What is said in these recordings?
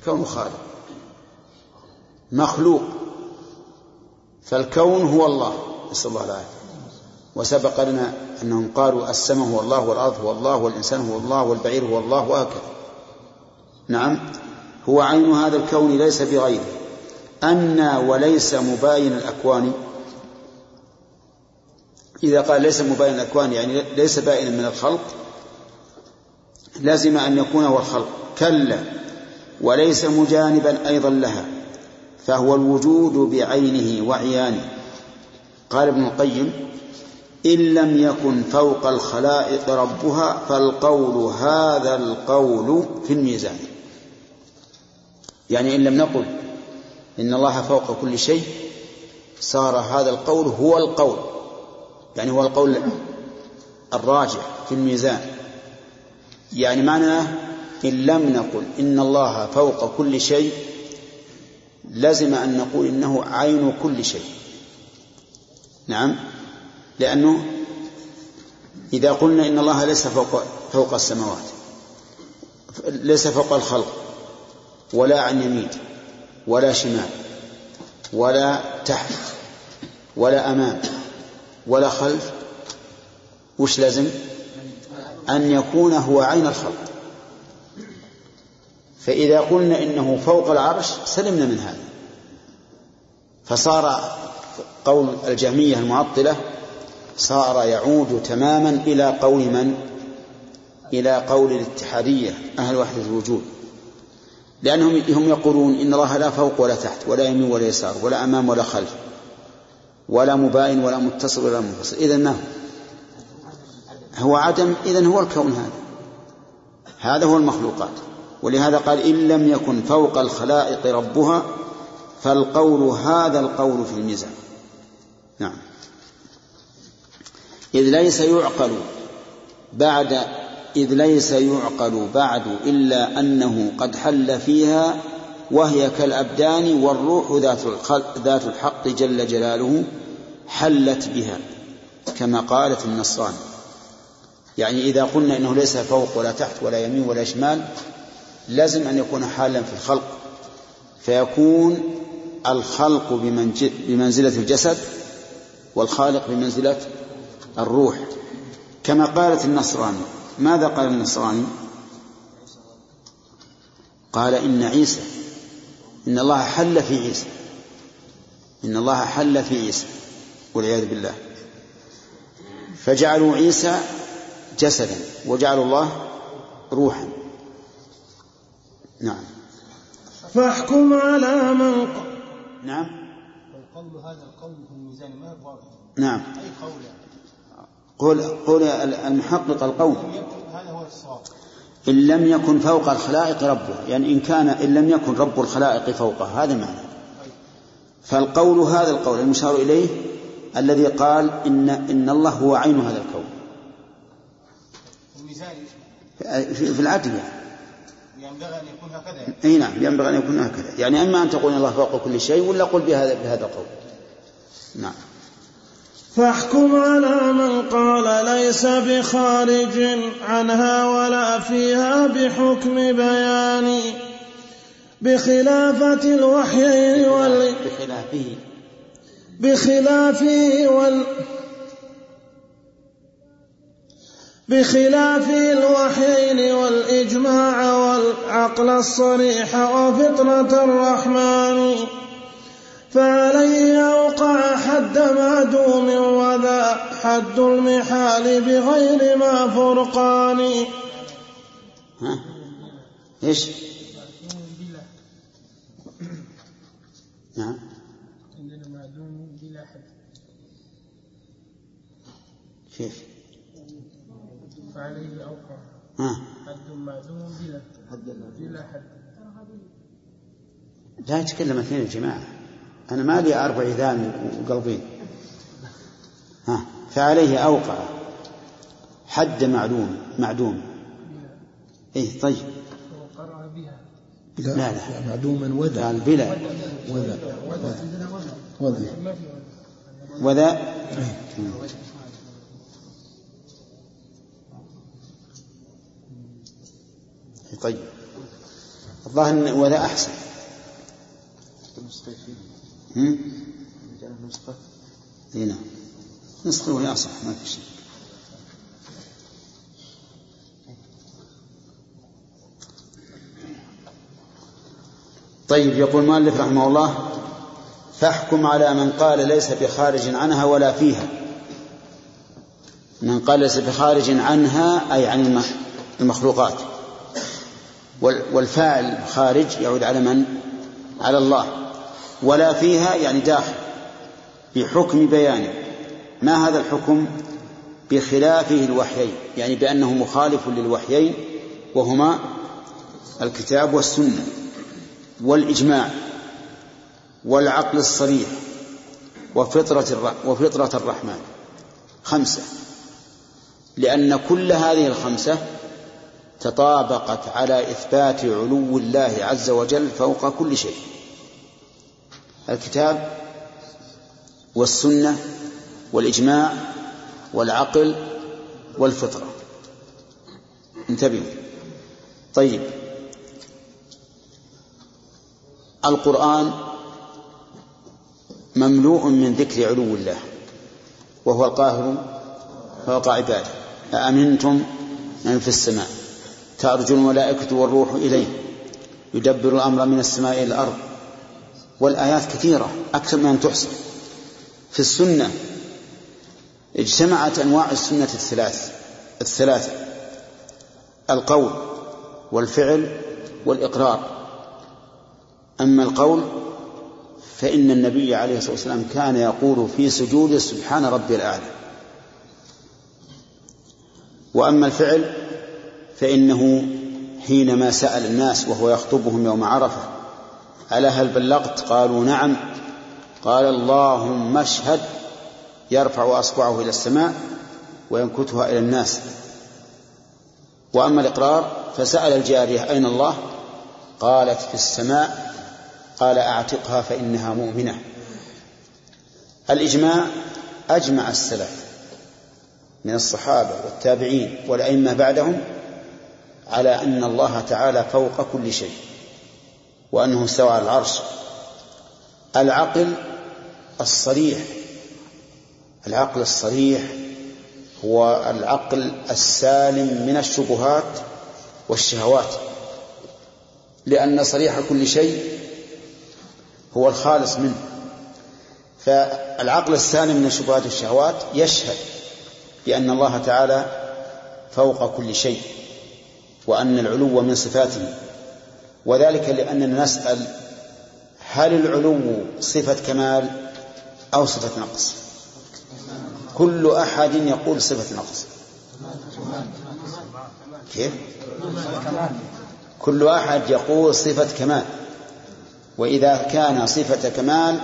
الكون خالق. مخلوق. فالكون هو الله. نسأل الله العافية. وسبق لنا أنهم قالوا السماء هو الله والأرض هو الله والإنسان هو الله والبعير هو الله وهكذا. نعم. هو عين هذا الكون ليس بغيره. أن وليس مباين الأكوان. إذا قال ليس مباين الأكوان يعني ليس بائنا من الخلق لازم أن يكون هو الخلق. كلا. وليس مجانبا أيضا لها فهو الوجود بعينه وعيانه. قال ابن القيم إن لم يكن فوق الخلائق ربها فالقول هذا القول في الميزان. يعني إن لم نقل إن الله فوق كل شيء صار هذا القول هو القول. يعني هو القول الراجح في الميزان. يعني معناه إن لم نقل إن الله فوق كل شيء لزم أن نقول إنه عين كل شيء. نعم؟ لأنه إذا قلنا إن الله ليس فوق فوق السماوات ليس فوق الخلق ولا عن يمين ولا شمال ولا تحت ولا أمام ولا خلف وش لازم؟ أن يكون هو عين الخلق. فإذا قلنا إنه فوق العرش سلمنا من هذا. فصار قول الجهمية المعطلة صار يعود تماما إلى قول من؟ إلى قول الاتحادية أهل وحدة الوجود. لأنهم هم يقولون إن الله لا فوق ولا تحت ولا يمين ولا يسار ولا أمام ولا خلف ولا مباين ولا متصل ولا منفصل. إذا ما هو؟ عدم إذا هو الكون هذا. هذا هو المخلوقات. ولهذا قال إن لم يكن فوق الخلائق ربها فالقول هذا القول في الميزان نعم. إذ ليس يعقل بعد إذ ليس يعقل بعد إلا أنه قد حل فيها وهي كالأبدان والروح ذات ذات الحق جل جلاله حلت بها كما قالت النصران يعني إذا قلنا إنه ليس فوق ولا تحت ولا يمين ولا شمال لازم أن يكون حالا في الخلق. فيكون الخلق بمنزلة الجسد والخالق بمنزلة الروح. كما قالت النصراني. ماذا قال النصراني؟ قال إن عيسى إن الله حل في عيسى. إن الله حل في عيسى والعياذ بالله. فجعلوا عيسى جسدا وجعلوا الله روحا. نعم. فاحكم على من ق... نعم. والقول هذا القول في الميزان ما هو واضح نعم. أي قول يعني؟ قول قول المحقق القول. هذا هو الصواب. إن لم يكن فوق الخلائق ربه. يعني إن كان إن لم يكن رب الخلائق فوقه. هذا معنى. فالقول هذا القول المشار إليه الذي قال إن إن الله هو عين هذا الكون الميزان في, في العدل يعني. ينبغي أن يكون هكذا. يعني. أي نعم ينبغي أن يكون هكذا. يعني أما أن تقول الله فوق كل شيء ولا قل بهذا بهذا القول. نعم. فاحكم على من قال ليس بخارج عنها ولا فيها بحكم بيان. بخلافة الوحيين وال بخلافه. بخلافه وال بخلاف الوحيين والإجماع والعقل الصريح وفطرة الرحمن. فعليه أوقع حد معدوم وذا حد المحال بغير ما فرقان. ها؟ إيش؟ نعم عندنا معدوم بلا حد. كيف؟ فعليه أوقع ها. حد معدوم بلا بلا حد. لا يتكلم اثنين يا جماعة. أنا ما لي أربع إذان وقلبين ها. فعليه أوقع. حد معلوم. معدوم. إيه طيب. وقرأ بها. لا لا معدوما وذا قال بلا. وذا وذا وزن وذا طيب. الظاهر وذا أحسن. نسخة نسخة إي نعم. نسخة وهي أصح؟ ما في شيء. طيب يقول المؤلف رحمه الله فاحكم على من قال ليس بخارج عنها ولا فيها. من قال ليس بخارج عنها أي عن الم- المخلوقات. والفاعل خارج يعود على من؟ على الله. ولا فيها يعني داخل بحكم بيانه. ما هذا الحكم؟ بخلافه الوحيين يعني بأنه مخالف للوحيين وهما الكتاب والسنة والإجماع والعقل الصريح وفطرة وفطرة الرحمن. خمسة. لأن كل هذه الخمسة تطابقت على إثبات علو الله عز وجل فوق كل شيء. الكتاب والسنة والإجماع والعقل والفطرة. انتبهوا. طيب. القرآن مملوء من ذكر علو الله وهو القاهر فوق عباده. أأمنتم من في السماء؟ تعرج الملائكة والروح إليه يدبر الأمر من السماء إلى الأرض. والآيات كثيرة أكثر من أن تحصى. في السنة اجتمعت أنواع السنة الثلاث الثلاثة القول والفعل والإقرار. أما القول فإن النبي عليه الصلاة والسلام كان يقول في سجوده سبحان ربي الأعلى. وأما الفعل فإنه حينما سأل الناس وهو يخطبهم يوم عرفة ألا هل بلغت؟ قالوا نعم. قال اللهم اشهد. يرفع أصبعه إلى السماء وينكتها إلى الناس. وأما الإقرار فسأل الجارية أين الله؟ قالت في السماء. قال أعتقها فإنها مؤمنة. الإجماع أجمع السلف من الصحابة والتابعين والأئمة بعدهم على أن الله تعالى فوق كل شيء وأنه استوى على العرش. العقل الصريح العقل الصريح هو العقل السالم من الشبهات والشهوات لأن صريح كل شيء هو الخالص منه. فالعقل السالم من الشبهات والشهوات يشهد بأن الله تعالى فوق كل شيء. وأن العلو من صفاته وذلك لأننا نسأل هل العلو صفة كمال أو صفة نقص؟ كل أحد يقول صفة نقص. كيف؟ كل أحد يقول صفة كمال. وإذا كان صفة كمال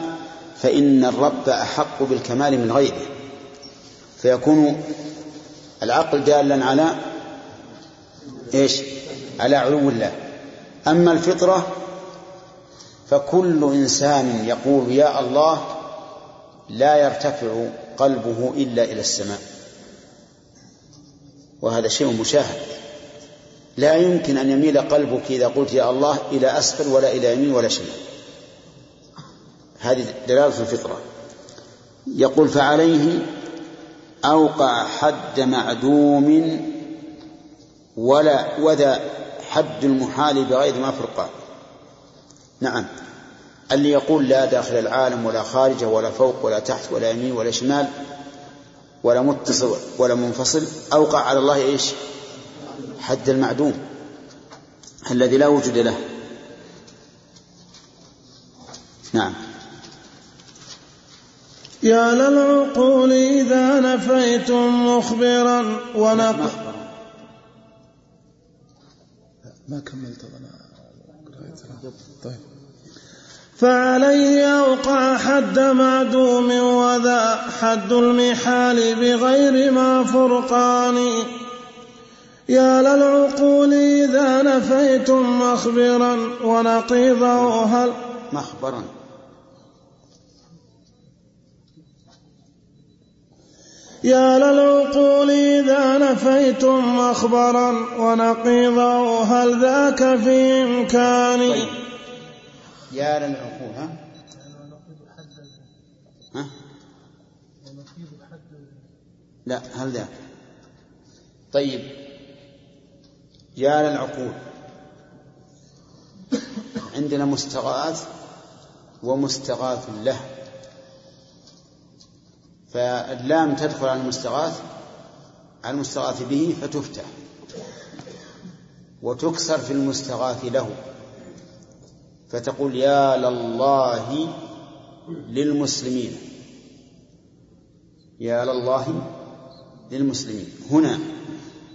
فإن الرب أحق بالكمال من غيره. فيكون العقل دالا على إيش؟ على علو الله. أما الفطرة فكل إنسان يقول يا الله لا يرتفع قلبه إلا إلى السماء. وهذا شيء مشاهد. لا يمكن أن يميل قلبك إذا قلت يا الله إلى أسفل ولا إلى يمين ولا شمال. هذه دلالة الفطرة. يقول فعليه أوقع حد معدوم ولا وذا حد المحال بغير ما فرقان نعم. اللي يقول لا داخل العالم ولا خارجه ولا فوق ولا تحت ولا يمين ولا شمال ولا متصل ولا منفصل أوقع على الله إيش؟ حد المعدوم الذي لا وجود له. نعم. يا للعقول إذا نفيتم مخبرا ونق ما كملت أنا قرأت طيب. فعليه أوقع حد معدوم وذا حد المحال بغير ما فرقان. يا للعقول إذا نفيتم مخبرا ونقيضه هل مخبرا. يا للعقول إذا نفيتم مخبرا ونقيضه هل ذاك في إمكاني؟ طيب. يا للعقول ها؟ ها؟ لا هل ذاك؟ طيب. يا للعقول عندنا مستغاث ومستغاث له. فاللام تدخل على المستغاث على المستغاث به فتفتح وتكسر في المستغاث له. فتقول يا لله للمسلمين يا لله للمسلمين. هنا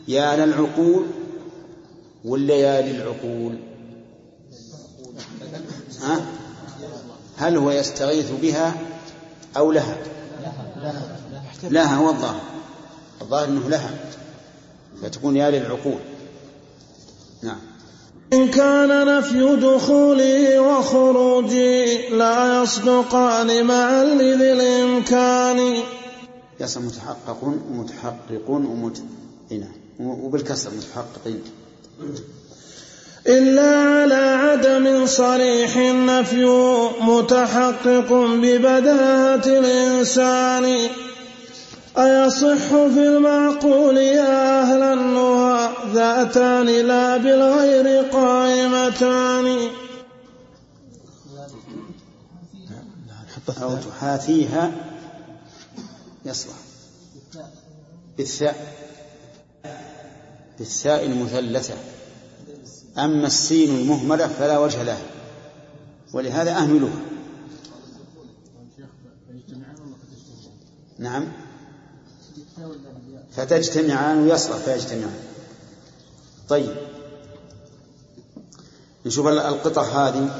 يا للعقول ولا يا للعقول؟ ها؟ هل هو يستغيث بها أو لها؟ لها هو الظاهر. الظاهر أنه لها فتكون يا للعقول. نعم. إن كان نفي دخولي وخروجي لا يصدقان معا لذي الإمكان. يصل متحقق ومتحقق ومت... نعم. وبالكسر متحققين. إلا على عدم صريح النفي متحقق ببداهة الإنسان. أيصح في المعقول يا أهل النهى ذاتان لا بالغير قائمتان. أو تحاثيها يصلح. بالثاء. بالثاء المثلثة. أما السين المهملة فلا وجه لها. ولهذا أهملوها. نعم. فتجتمعان ويصلح فيجتمعان. طيب. نشوف القطع هذه.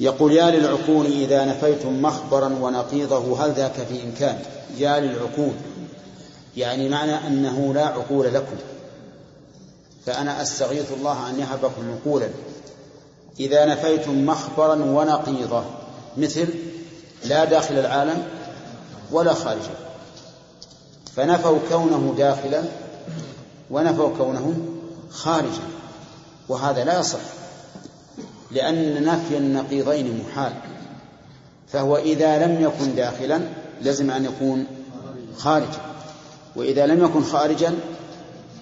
يقول يا للعقول إذا نفيتم مخبرا ونقيضه هل ذاك في إمكان؟ يا للعقول. يعني معنى أنه لا عقول لكم. فأنا أستغيث الله أن يهبكم عقولا إذا نفيتم مخبرا ونقيضة مثل لا داخل العالم ولا خارجه. فنفوا كونه داخلا ونفوا كونه خارجا. وهذا لا يصح لأن نفي النقيضين محال. فهو إذا لم يكن داخلا لزم أن يكون خارجا. وإذا لم يكن خارجا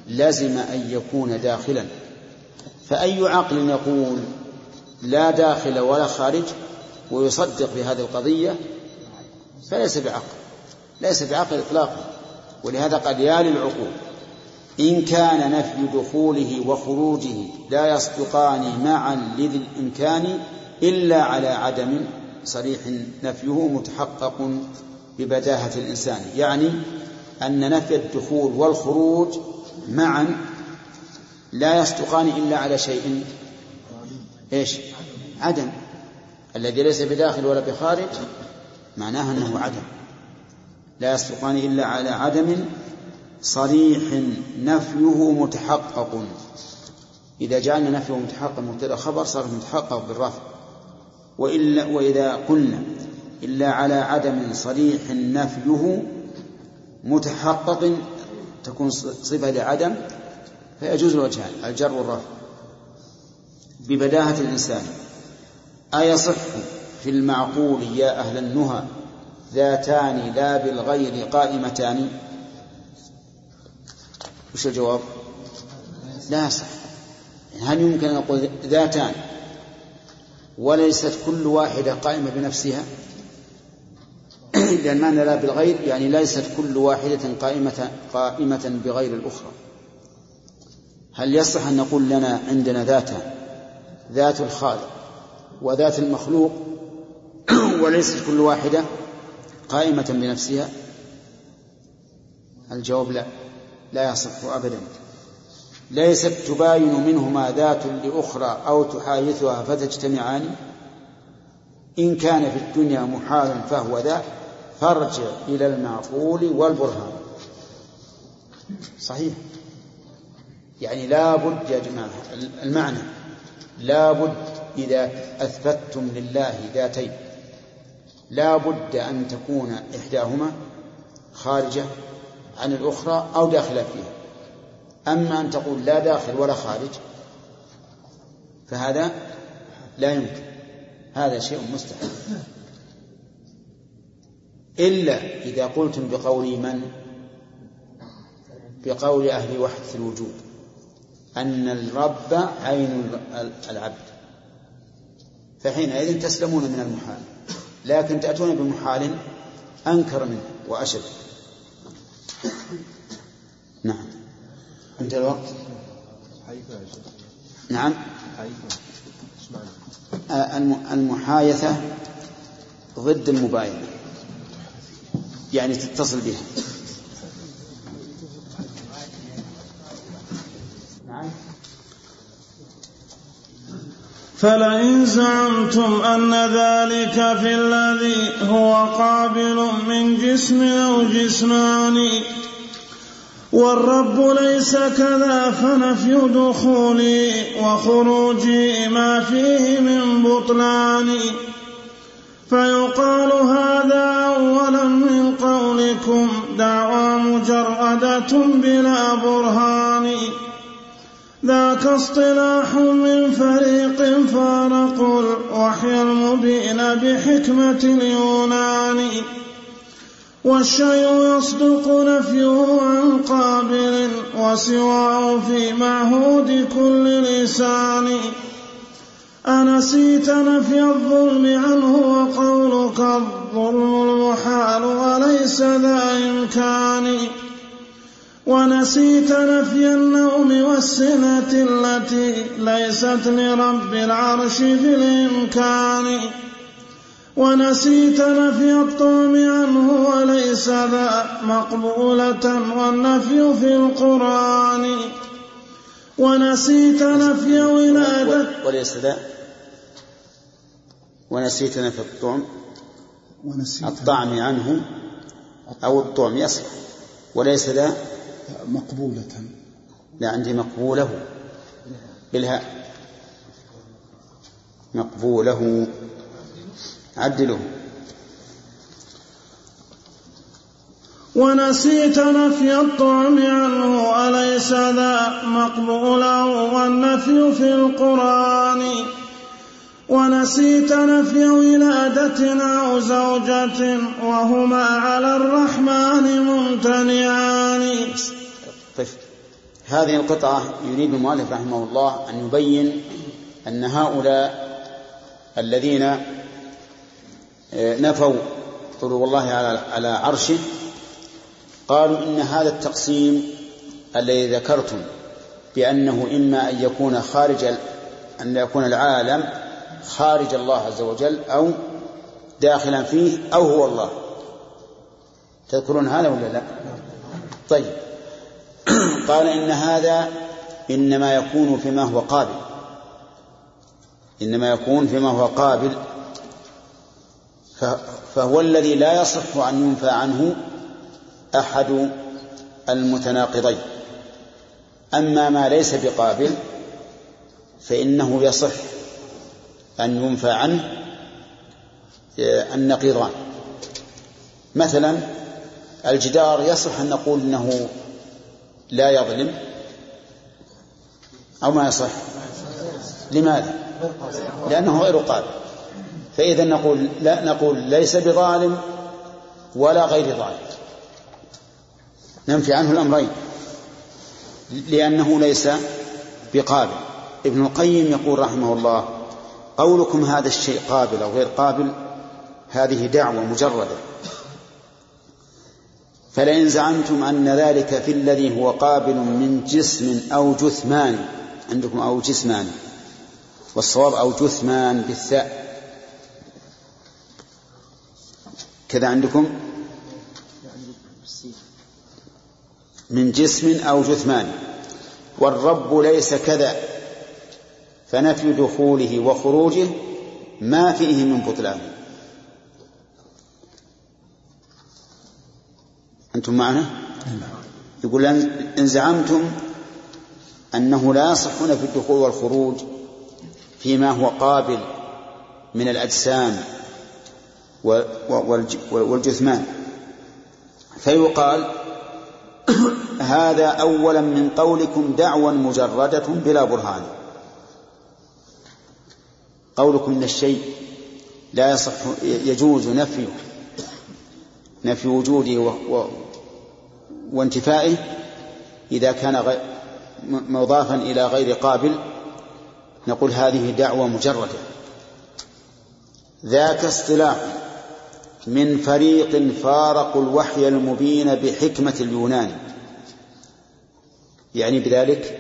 لزم أن يكون داخلا. فأي عقل يقول لا داخل ولا خارج ويصدق في هذه القضية فليس بعقل ليس بعقل إطلاقا. ولهذا قال يا للعقول إن كان نفي دخوله وخروجه لا يصدقان معا لذي الإمكان إلا على عدم صريح نفيه متحقق ببداهة الإنسان. يعني أن نفي الدخول والخروج معا لا يصدقان إلا على شيء. إيش؟ عدم. الذي ليس بداخل ولا بخارج معناه أنه عدم. لا يصدقان إلا على عدم صريح نفيه متحقق. إذا جعلنا نفيه متحقق مبتدأ خبر صار متحقق بالرفع. وإلا وإذا قلنا إلا على عدم صريح نفيه متحقق تكون صفة لعدم فيجوز الوجهان. الجر والرفع. ببداهة الإنسان. أيصح في المعقول يا أهل النهى ذاتان لا بالغير قائمتان؟ وش الجواب؟ لا يصح. هل يمكن أن نقول ذاتان؟ وليست كل واحدة قائمة بنفسها؟ لأن معنى لا بالغير يعني ليست كل واحدة قائمة قائمة بغير الأخرى. هل يصح أن نقول لنا عندنا ذاتان ذات الخالق وذات المخلوق وليست كل واحدة قائمة بنفسها؟ الجواب لا. لا يصح أبدا. ليست تباين منهما ذات لأخرى أو تحايثها فتجتمعان؟ إن كان في الدنيا محال فهو ذا فارجع إلى المعقول والبرهان. صحيح. يعني لا بد يا جماعة المعنى لا بد إذا أثبتتم لله ذاتين. لا بد أن تكون إحداهما خارجة عن الأخرى أو داخلة فيها. أما أن تقول لا داخل ولا خارج فهذا لا يمكن. هذا شيء مستحيل. إلا إذا قلتم بقول من؟ بقول أهل وحدة الوجود أن الرب عين العبد. فحينئذ تسلمون من المحال. لكن تأتون بمحال أنكر منه وأشد. نعم. انت الوقت؟ نعم. المحايثة ضد المباينة. يعني تتصل بها. فلئن زعمتم أن ذلك في الذي هو قابل من جسم أو جسمان والرب ليس كذا فنفي دخولي وخروجي ما فيه من بطلان. فيقال هذا أولا من قولكم دعوى مجردة بلا برهان. ذاك اصطلاح من فريق فارقوا الوحي المبين بحكمة اليونان. والشيء يصدق نفيه عن قابل وسواه في معهود كل لسان. أنسيت نفي الظلم عنه وقولك الظلم المحال وليس ذا إمكان. ونسيت نفي النوم والسنة التي ليست لرب العرش في الإمكان. ونسيت نفي الطعم عنه وليس ذا مقبولة والنفي في القرآن. ونسيت نفي ولادة. وليس ذا. ونسيت نفي الطعم. ونسيت الطعم عنه أو الطعم يصح وليس ذا. مقبولة. لا عندي مقبوله. بالهاء. مقبوله. عدله. ونسيت نفي الطعم عنه أليس ذا مقبولا والنفي في القرآن؟ ونسيت نفي ولادة أو زوجة وهما على الرحمن ممتنعان. طيب هذه القطعة يريد المؤلف رحمه الله أن يبين أن هؤلاء الذين نفوا علو الله على عرشه. قالوا إن هذا التقسيم الذي ذكرتم بأنه إما أن يكون خارج أن يكون العالم خارج الله عز وجل أو داخلا فيه أو هو الله. تذكرون هذا ولا لا؟ طيب. قال إن هذا إنما يكون فيما هو قابل. إنما يكون فيما هو قابل. فهو الذي لا يصح أن ينفى عنه أحد المتناقضين. أما ما ليس بقابل فإنه يصح أن ينفى عنه آه، النقيضان. مثلا الجدار يصح أن نقول أنه لا يظلم أو ما يصح؟ لماذا؟ لأنه غير قابل. فإذا نقول لا نقول ليس بظالم ولا غير ظالم. ننفي عنه الأمرين. لأنه ليس بقابل. ابن القيم يقول رحمه الله قولكم هذا الشيء قابل أو غير قابل؟ هذه دعوة مجردة. فلئن زعمتم أن ذلك في الذي هو قابل من جسم أو جثمان. عندكم أو جسمان. والصواب أو جثمان بالثاء. كذا عندكم؟ من جسم أو جثمان. والرب ليس كذا. فنفي دخوله وخروجه ما فيه من بطلان. أنتم معنا؟ يقول إن زعمتم أنه لا يصح في الدخول والخروج فيما هو قابل من الأجسام. والجثمان. فيقال هذا أولا من قولكم دعوى مجردة بلا برهان. قولكم إن الشيء لا يصح يجوز نفيه نفي وجوده و و وانتفائه إذا كان مضافا إلى غير قابل. نقول هذه دعوة مجردة. ذاك اصطلاح. من فريق فارقوا الوحي المبين بحكمة اليونان. يعني بذلك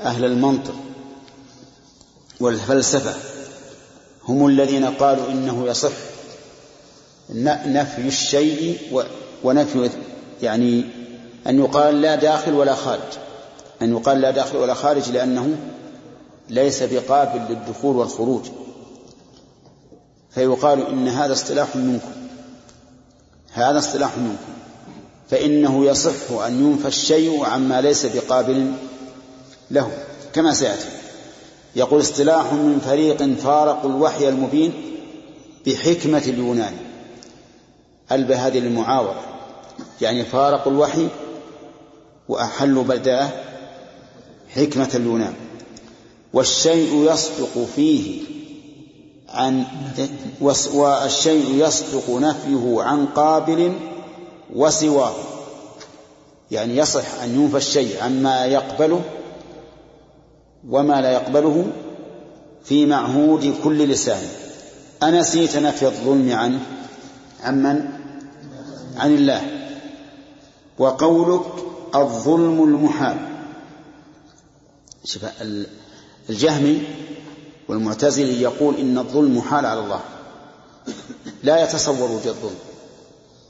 أهل المنطق والفلسفة هم الذين قالوا إنه يصح نفي الشيء ونفي يعني أن يقال لا داخل ولا خارج. أن يقال لا داخل ولا خارج لأنه ليس بقابل للدخول والخروج. فيقال إن هذا اصطلاح منكم. هذا اصطلاح منكم. فإنه يصح أن ينفى الشيء عما ليس بقابل له كما سيأتي. يقول اصطلاح من فريق فارقوا الوحي المبين بحكمة اليونان ألبى هذه المعاورة يعني فارقوا الوحي وأحلوا بداه حكمة اليونان. والشيء يصدق فيه عن والشيء يصدق نفيه عن قابل وسواه. يعني يصح أن ينفى الشيء عما يقبله وما لا يقبله في معهود كل لسان. أنسيت نفي الظلم عنه عمن عن الله. وقولك الظلم المحال. شوف الجهمي والمعتزلي يقول إن الظلم محال على الله لا يتصور وجود الظلم.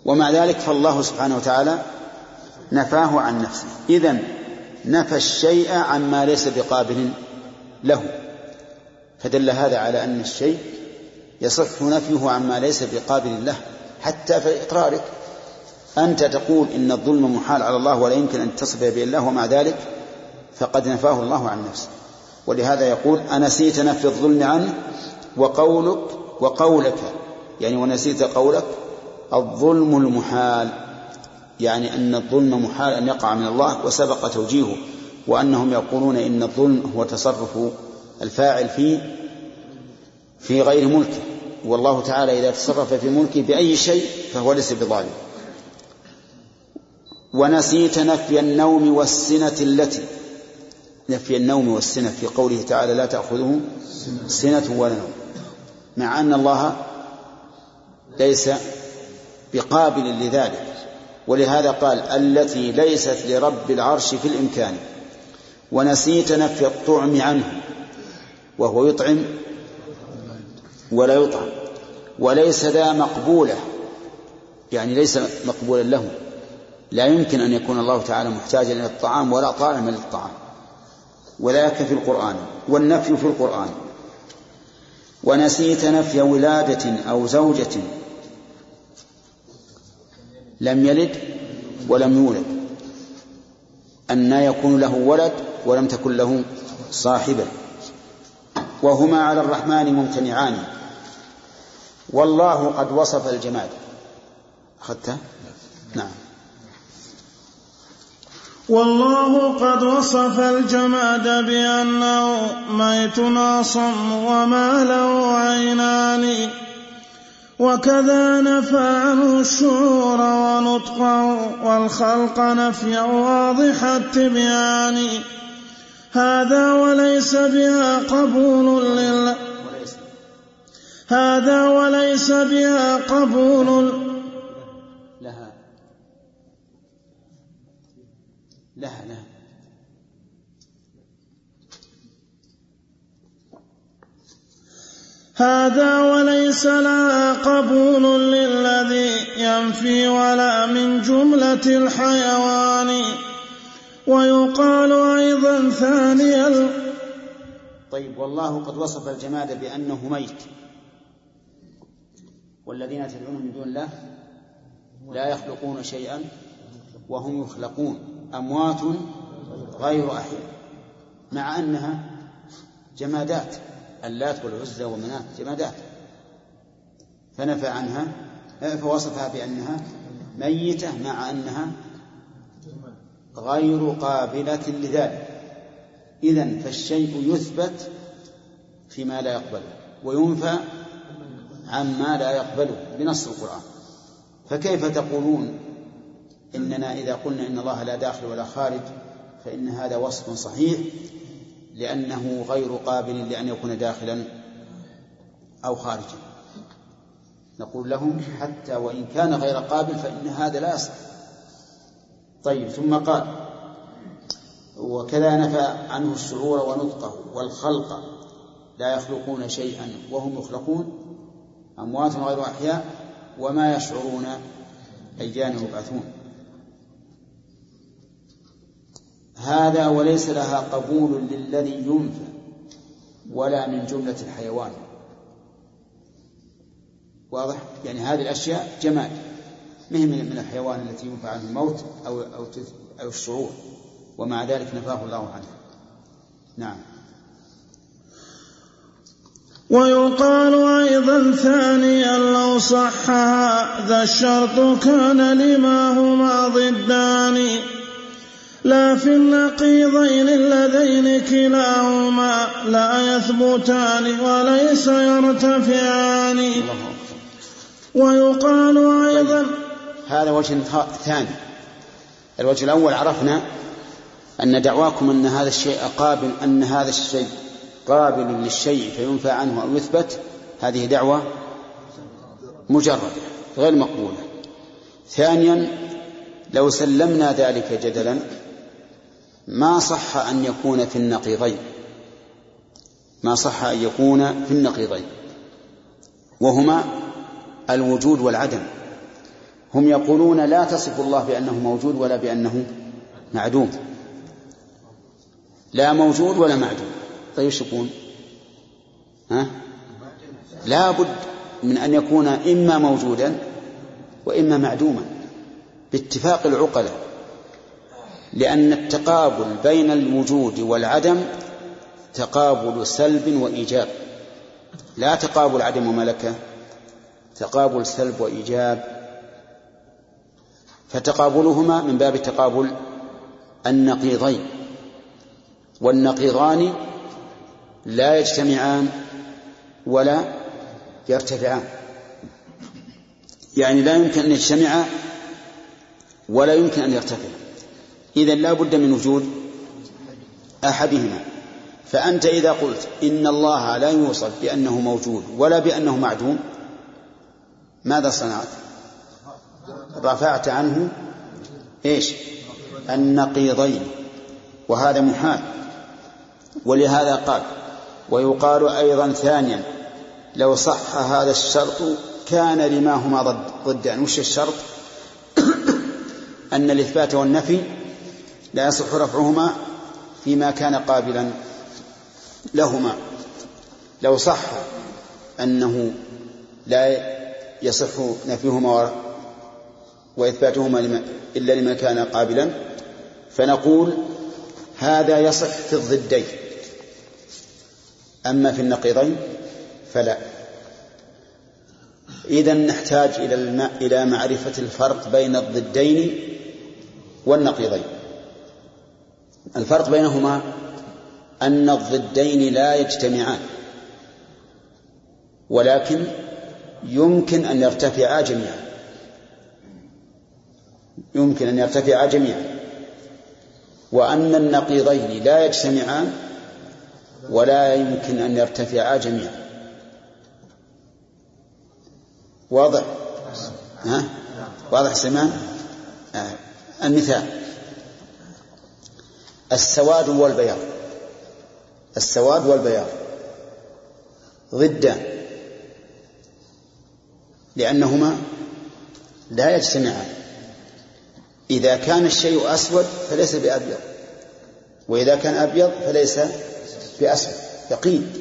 ومع ذلك فالله سبحانه وتعالى نفاه عن نفسه. إذا نفى الشيء عما ليس بقابل له. فدل هذا على أن الشيء يصح نفيه عما ليس بقابل له. حتى في إقرارك أنت تقول إن الظلم محال على الله ولا يمكن أن تصف به الله ومع ذلك فقد نفاه الله عن نفسه. ولهذا يقول أنسيت نفي الظلم عنه وقولك وقولك يعني ونسيت قولك الظلم المحال يعني أن الظلم محال أن يقع من الله وسبق توجيهه وأنهم يقولون إن الظلم هو تصرف الفاعل في في غير ملكه والله تعالى إذا تصرف في ملكه بأي شيء فهو ليس بظالم. ونسيت نفي النوم والسنة التي نفي النوم والسنة في قوله تعالى لا تأخذه سنة ولا نوم. مع أن الله ليس بقابل لذلك. ولهذا قال التي ليست لرب العرش في الإمكان. ونسيت نفي الطعم عنه وهو يطعم ولا يطعم. وليس ذا مقبولة. يعني ليس مقبولا له. لا يمكن أن يكون الله تعالى محتاجا إلى الطعام ولا طالما للطعام. وذاك في القرآن والنفي في القرآن. ونسيت نفي ولادة أو زوجة. لم يلد ولم يولد. أن يكون له ولد ولم تكن له صاحبة. وهما على الرحمن ممتنعان. والله قد وصف الجماد. أخذته؟ نعم. والله قد وصف الجماد بأنه ميت أصم وما له عينان. وكذا نفى عنه الشعور ونطقه والخلق نفيا واضح التبيان. هذا وليس بها قبول لله هذا وليس بها قبول. لها. لها لها هذا وليس لها قبول للذي ينفي ولا من جملة الحيوان. ويقال أيضا ثانيا. طيب والله قد وصف الجماد بأنه ميت. والذين تدعون من دون الله لا يخلقون شيئا وهم يخلقون. أموات غير أحياء مع أنها جمادات اللات والعزى ومناة جمادات. فنفى عنها فوصفها بأنها ميتة مع أنها غير قابلة لذلك. إذا فالشيء يثبت فيما لا يقبله وينفى عما لا يقبله بنص القرآن. فكيف تقولون إننا إذا قلنا إن الله لا داخل ولا خارج فإن هذا وصف صحيح لأنه غير قابل لأن يكون داخلا أو خارجا. نقول لهم حتى وإن كان غير قابل فإن هذا لا يصح. طيب ثم قال وكذا نفى عنه الشعور ونطقه والخلق لا يخلقون شيئا وهم يخلقون أموات غير أحياء وما يشعرون أيان يبعثون. هذا وليس لها قبول للذي ينفى ولا من جملة الحيوان. واضح؟ يعني هذه الأشياء جمال مهم من الحيوان التي ينفع عنه الموت أو أو أو الشعور؟ ومع ذلك نفاه الله عنه. نعم. ويقال أيضا ثانيا لو صح هذا الشرط كان لما هما ضدان. لا في النقيضين اللذين كلاهما لا يثبتان وليس يرتفعان. ويقال أيضا هذا وجه ثاني. الوجه الأول عرفنا أن دعواكم أن هذا الشيء قابل أن هذا الشيء قابل للشيء فينفى عنه أو يثبت هذه دعوة مجردة غير مقبولة. ثانيا لو سلمنا ذلك جدلا ما صح أن يكون في النقيضين. ما صح أن يكون في النقيضين. وهما الوجود والعدم. هم يقولون لا تصف الله بأنه موجود ولا بأنه معدوم. لا موجود ولا معدوم. طيب إيش يكون؟ ها؟ لا بد من أن يكون إما موجودا وإما معدوما. باتفاق العقلاء. لأن التقابل بين الوجود والعدم تقابل سلب وإيجاب. لا تقابل عدم وملكة تقابل سلب وإيجاب. فتقابلهما من باب تقابل النقيضين. والنقيضان لا يجتمعان ولا يرتفعان. يعني لا يمكن أن يجتمعا ولا يمكن أن يرتفعا. إذا لا بد من وجود أحدهما. فأنت إذا قلت إن الله لا يوصف بأنه موجود ولا بأنه معدوم ماذا صنعت؟ رفعت عنه إيش؟ النقيضين. وهذا محال. ولهذا قال ويقال أيضا ثانيا لو صح هذا الشرط كان لما هما ضد ضدان. وش الشرط؟ أن الإثبات والنفي لا يصح رفعهما فيما كان قابلا لهما. لو صح أنه لا يصح نفيهما وإثباتهما إلا لما كان قابلا فنقول هذا يصح في الضدين. أما في النقيضين فلا. إذا نحتاج إلى إلى معرفة الفرق بين الضدين والنقيضين. الفرق بينهما أن الضدين لا يجتمعان ولكن يمكن أن يرتفعا جميعا. يمكن أن يرتفعا جميعا. وأن النقيضين لا يجتمعان ولا يمكن أن يرتفعا جميعا. واضح؟ ها؟ واضح سمان آه. المثال. السواد والبياض. السواد والبياض. ضدان لأنهما لا يجتمعان. إذا كان الشيء أسود فليس بأبيض. وإذا كان أبيض فليس بأسود. يقين.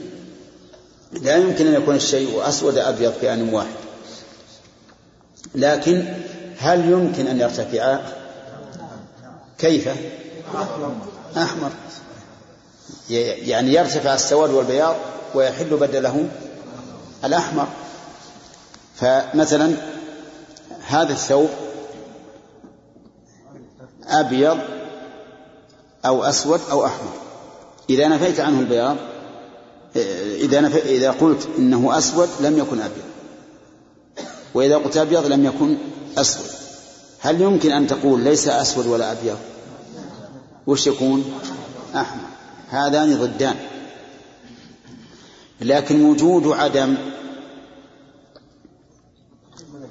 لا يمكن أن يكون الشيء أسود أبيض في آن واحد. لكن هل يمكن أن يرتفعا؟ كيف؟ أحمر. يعني يرتفع السواد والبياض ويحل بدله الأحمر. فمثلا هذا الثوب أبيض أو أسود أو أحمر. إذا نفيت عنه البياض إذا نف... إذا قلت إنه أسود لم يكن أبيض. وإذا قلت أبيض لم يكن أسود. هل يمكن أن تقول ليس أسود ولا أبيض؟ وش يكون؟ أحمر. هذان ضدان. لكن وجود عدم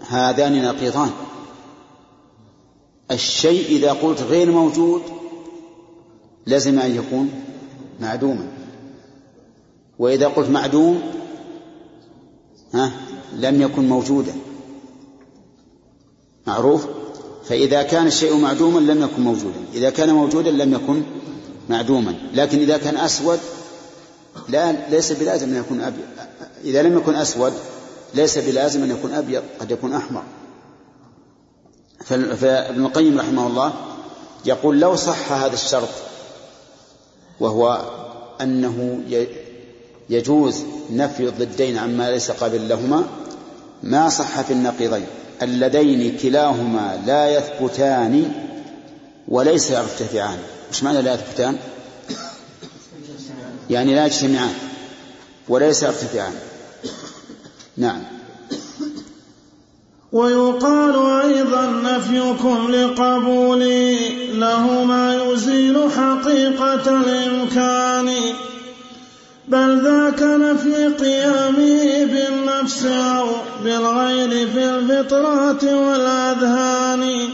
هذان نقيضان. الشيء إذا قلت غير موجود لازم أن يكون معدوما. وإذا قلت معدوم ها لم يكن موجودا. معروف؟ فإذا كان الشيء معدوما لم يكن موجودا. إذا كان موجودا لم يكن معدوما. لكن إذا كان أسود لا ليس بلازم أن يكون أبيض إذا لم يكن أسود ليس بلازم أن يكون أبيض قد يكون أحمر. فابن القيم رحمه الله يقول لو صح هذا الشرط وهو أنه يجوز نفي الضدين عما ليس قابل لهما ما صح في النقيضين. اللذين كلاهما لا يثبتان وليس يرتفعان. إيش معنى لا يثبتان؟ يعني لا يجتمعان وليس يرتفعان. نعم. ويقال أيضا نفيكم لقبولي له ما يزيل حقيقة الإمكان. بل ذاك نفي قيامه بالنفس أو بالغير في الفطرات والأذهان.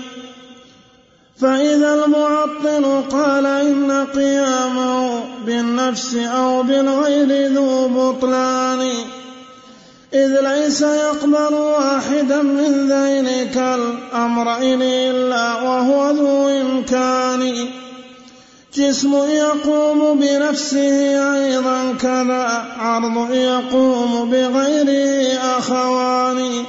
فإذا المعطل قال إن قيامه بالنفس أو بالغير ذو بطلان. إذ ليس يقبل واحدا من ذينك الأمرين إلا وهو ذو إمكان. جسم يقوم بنفسه أيضا كذا عرض يقوم بغيره أخوان.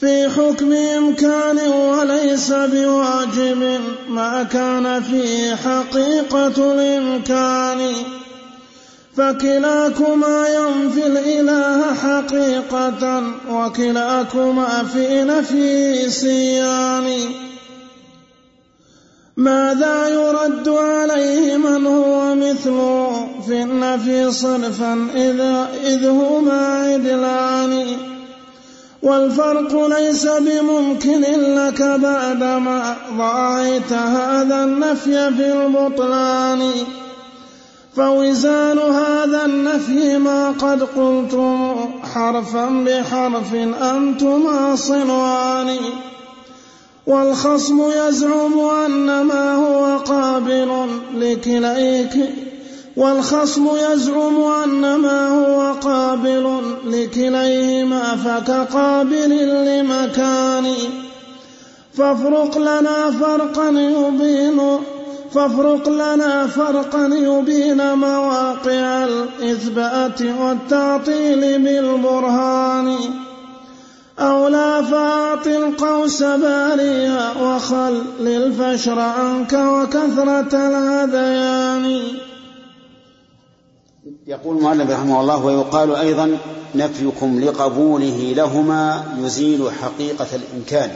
في حكم إمكان وليس بواجب ما كان فيه حقيقة الإمكان. فكلاكما ينفي الإله حقيقة وكلاكما في نفي سيان ماذا يرد عليه من هو مثله في النفي صرفا إذا إذ هما عدلان. والفرق ليس بممكن لك بعدما ضاعيت هذا النفي في البطلان. فوزان هذا النفي ما قد قلتم حرفا بحرف أنتما صنوان. والخصم يزعم أن ما هو قابل لكليك والخصم يزعم أن ما هو قابل لكليهما فكقابل لمكان. فافرق لنا فرقا يبين فافرق لنا فرقا يبين مواقع الإثبات والتعطيل بالبرهان. أو لا فاعط القوس باريا وخل الفشر عنك وكثرة الهذيان يقول المؤلف رحمه الله ويقال أيضا نفيكم لقبوله لهما يزيل حقيقة الإمكان.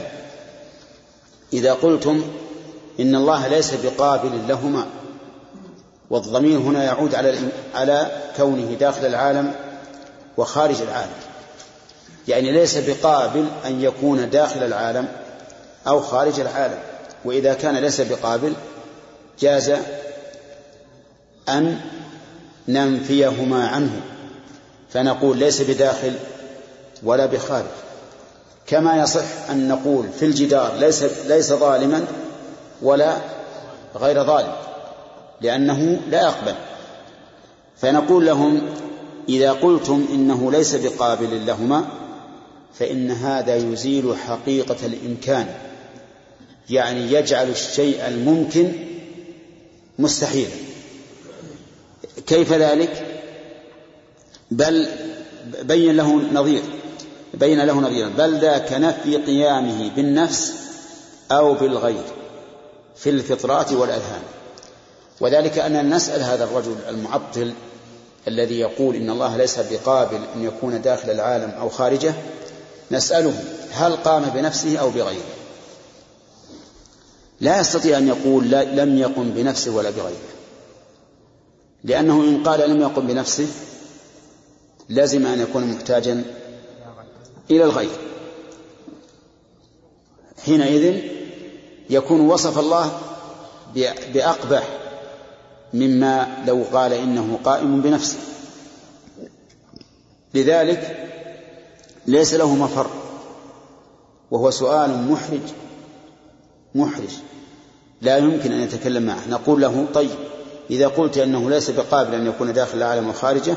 إذا قلتم إن الله ليس بقابل لهما والضمير هنا يعود على على كونه داخل العالم وخارج العالم. يعني ليس بقابل أن يكون داخل العالم أو خارج العالم وإذا كان ليس بقابل جاز أن ننفيهما عنه فنقول ليس بداخل ولا بخارج. كما يصح أن نقول في الجدار ليس ليس ظالما ولا غير ظالم لأنه لا يقبل. فنقول لهم إذا قلتم إنه ليس بقابل لهما فإن هذا يزيل حقيقة الإمكان يعني يجعل الشيء الممكن مستحيلا. كيف ذلك؟ بل بين له نظير بين له نظيرا بل ذاك نفي قيامه بالنفس أو بالغير في الفطرات والأذهان. وذلك أننا نسأل هذا الرجل المعطل الذي يقول إن الله ليس بقابل أن يكون داخل العالم أو خارجه نسأله هل قام بنفسه أو بغيره. لا يستطيع أن يقول لا لم يقم بنفسه ولا بغيره. لأنه إن قال لم يقم بنفسه لازم أن يكون محتاجا إلى الغير. حينئذ يكون وصف الله بأقبح مما لو قال إنه قائم بنفسه. لذلك ليس له مفر. وهو سؤال محرج. محرج. لا يمكن أن يتكلم معه. نقول له طيب إذا قلت أنه ليس بقابل أن يكون داخل العالم وخارجه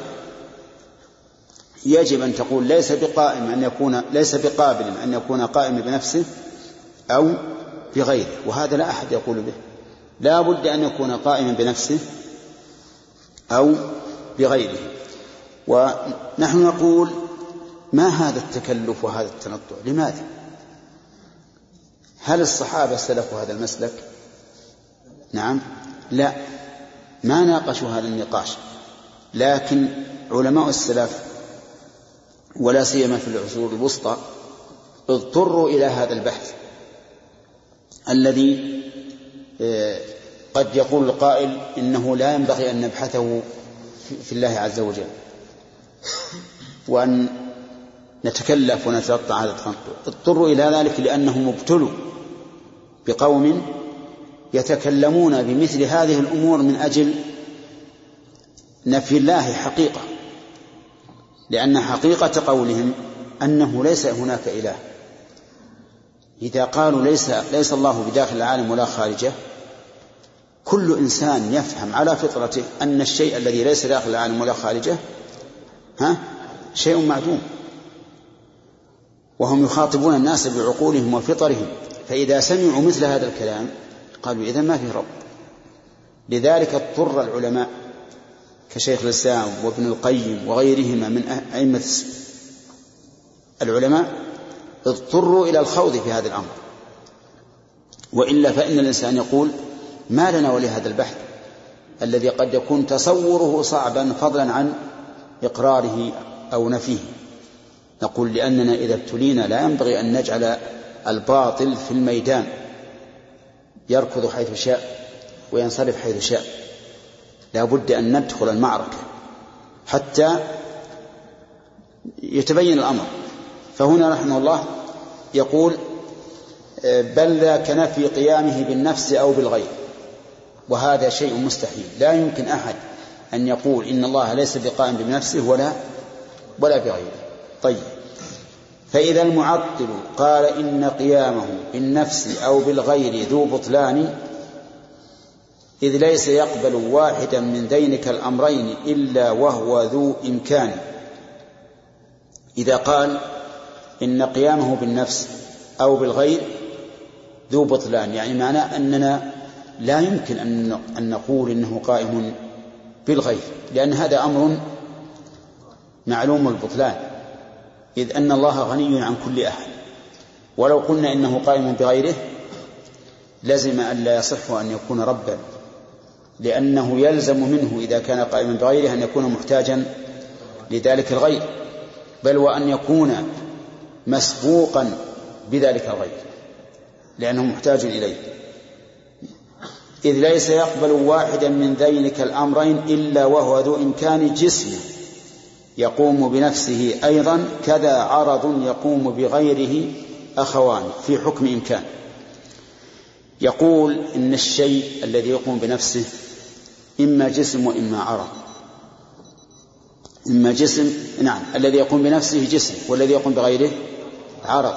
يجب أن تقول ليس بقائم أن يكون ليس بقابل أن يكون قائم بنفسه أو بغيره. وهذا لا أحد يقول به. لا بد أن يكون قائما بنفسه أو بغيره. ونحن نقول ما هذا التكلف وهذا التنطع؟ لماذا؟ هل الصحابة سلكوا هذا المسلك؟ نعم. لا. ما ناقشوا هذا النقاش. لكن علماء السلف ولا سيما في العصور الوسطى اضطروا إلى هذا البحث. الذي آه، قد يقول القائل إنه لا ينبغي أن نبحثه في الله عز وجل. وأن نتكلف ونتلطع هذا التنطع اضطروا إلى ذلك لأنهم ابتلوا بقوم يتكلمون بمثل هذه الأمور من أجل نفي الله حقيقة. لأن حقيقة قولهم أنه ليس هناك إله. إذا قالوا ليس ليس الله بداخل العالم ولا خارجه كل إنسان يفهم على فطرته أن الشيء الذي ليس داخل العالم ولا خارجه ها شيء معدوم. وهم يخاطبون الناس بعقولهم وفطرهم. فإذا سمعوا مثل هذا الكلام قالوا إذا ما في رب. لذلك اضطر العلماء كشيخ الإسلام وابن القيم وغيرهما من أئمة العلماء اضطروا إلى الخوض في هذا الأمر. وإلا فإن الإنسان يقول ما لنا ولهذا البحث الذي قد يكون تصوره صعبا فضلا عن إقراره أو نفيه. نقول لأننا إذا ابتلينا لا ينبغي أن نجعل الباطل في الميدان يركض حيث شاء وينصرف حيث شاء. لا بد أن ندخل المعركة حتى يتبين الأمر. فهنا رحمه الله يقول بل ذاك نفي قيامه بالنفس أو بالغير. وهذا شيء مستحيل. لا يمكن أحد أن يقول إن الله ليس بقائم بنفسه ولا ولا بغيره. طيب. فإذا المعطل قال إن قيامه بالنفس أو بالغير ذو بطلان إذ ليس يقبل واحدا من ذينك الأمرين إلا وهو ذو إمكان. إذا قال إن قيامه بالنفس أو بالغير ذو بطلان يعني معناه أننا لا يمكن أن نقول إنه قائم بالغير لأن هذا أمر معلوم البطلان. إذ أن الله غني عن كل أحد. ولو قلنا إنه قائم بغيره لزم أن لا يصح أن يكون ربا لأنه يلزم منه إذا كان قائما بغيره أن يكون محتاجا لذلك الغير. بل وأن يكون مسبوقا بذلك الغير لأنه محتاج إليه. إذ ليس يقبل واحدا من ذينك الأمرين إلا وهو ذو إمكان جسم يقوم بنفسه أيضا كذا عرض يقوم بغيره أخوان في حكم إمكان. يقول إن الشيء الذي يقوم بنفسه إما جسم وإما عرض. إما جسم نعم الذي يقوم بنفسه جسم والذي يقوم بغيره عرض.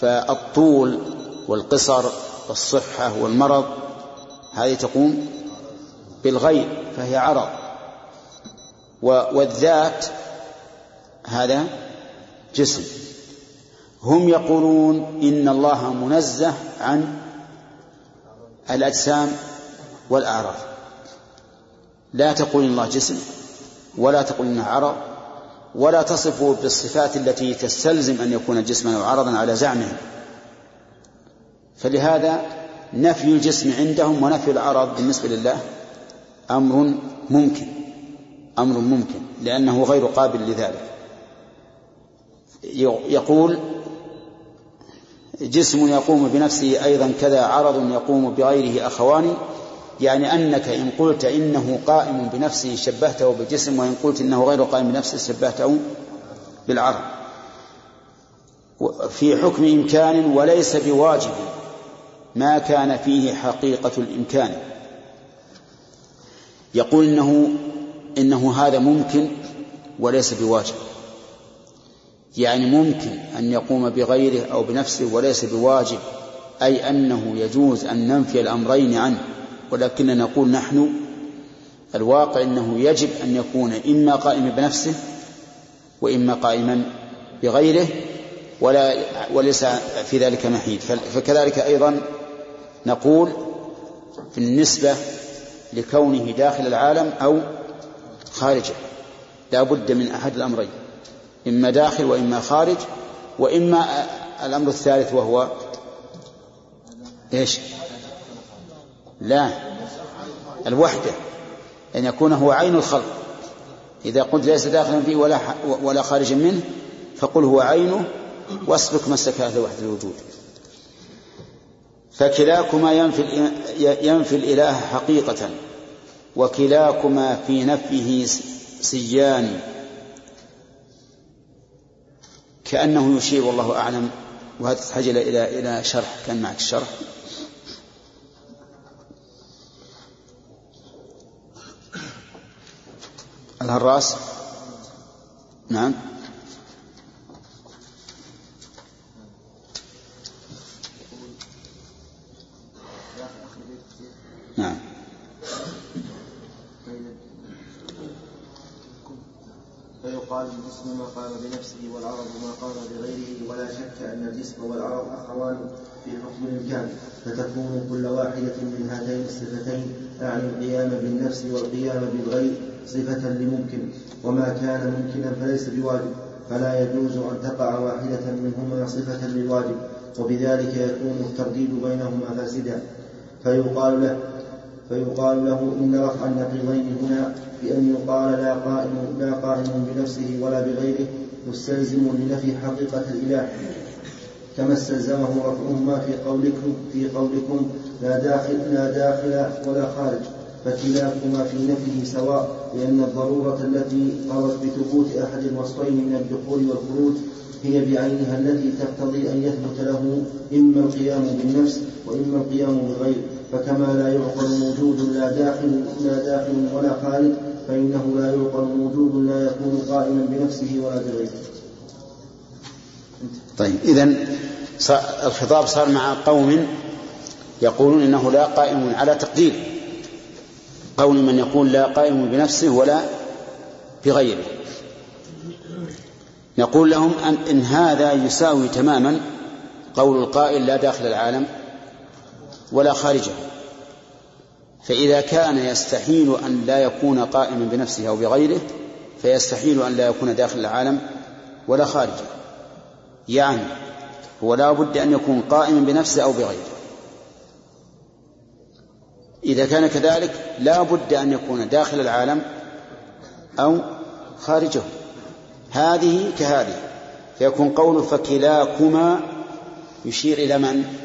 فالطول والقصر والصحة والمرض هذه تقوم بالغير فهي عرض. والذات هذا جسم. هم يقولون إن الله منزه عن الأجسام والأعراض. لا تقول إن الله جسم ولا تقول إنه عرض ولا تصفه بالصفات التي تستلزم أن يكون جسما أو عرضا على زعمهم. فلهذا نفي الجسم عندهم ونفي العرض بالنسبة لله أمر ممكن. أمر ممكن لأنه غير قابل لذلك. يقول جسم يقوم بنفسه أيضا كذا عرض يقوم بغيره أخوان يعني أنك إن قلت إنه قائم بنفسه شبهته بالجسم وإن قلت إنه غير قائم بنفسه شبهته بالعرض. في حكم إمكان وليس بواجب ما كان فيه حقيقة الإمكان. يقول إنه إنه هذا ممكن وليس بواجب. يعني ممكن أن يقوم بغيره أو بنفسه وليس بواجب أي أنه يجوز أن ننفي الأمرين عنه. ولكننا نقول نحن الواقع أنه يجب أن يكون إما قائما بنفسه وإما قائما بغيره ولا وليس في ذلك محيد. فكذلك أيضا نقول بالنسبة لكونه داخل العالم أو خارجه لا بد من أحد الأمرين إما داخل وإما خارج وإما الأمر الثالث وهو إيش؟ لا الوحدة أن يكون هو عين الخلق. إذا قلت ليس داخلا فيه ولا ولا خارجا منه فقل هو عينه واسلك مسلك أهل وحدة الوجود. فكلاكما ينفي ينفي الإله حقيقة. وكلاكما في نفيه سيان. كأنه يشير والله أعلم. وهذا تحتاج إلى إلى شرح. كان معك الشرح الهراس نعم نعم. فيقال الجسم ما قام بنفسه والعرض ما قام بغيره ولا شك أن الجسم والعرض أخوان في حكم الإمكان فتكون كل واحدة من هاتين الصفتين تعني القيام بالنفس والقيام بالغير صفة لممكن. وما كان ممكنا فليس بواجب. فلا يجوز أن تقع واحدة منهما صفة للواجب. وبذلك يكون الترديد بينهما فاسدا. فيقال له فيقال له إن رفع النقيضين هنا بأن يقال لا قائم لا قائم بنفسه ولا بغيره مستلزم لنفي حقيقة الإله. كما استلزمه رفعهما في قولكم في قولكم لا داخل لا داخل ولا خارج فكلاكما في نفيه سواء لأن الضرورة التي قضت بثبوت أحد الوصفين من الدخول والخروج هي بعينها التي تقتضي أن يثبت له إما القيام بالنفس وإما القيام بغير فكما لا يعقل موجود لا داخل لا داخل ولا خارج فإنه لا يعقل موجود لا يكون قائما بنفسه ولا بغيره. طيب إذا الخطاب صار مع قوم يقولون إنه لا قائم على تقدير قول من يقول لا قائم بنفسه ولا بغيره نقول لهم أن إن هذا يساوي تماما قول القائل لا داخل العالم ولا خارجه. فإذا كان يستحيل أن لا يكون قائما بنفسه أو بغيره فيستحيل أن لا يكون داخل العالم ولا خارجه. يعني هو لا بد أن يكون قائما بنفسه أو بغيره. إذا كان كذلك لا بد أن يكون داخل العالم أو خارجه. هذه كهذه. فيكون قوله فكلاكما يشير إلى من؟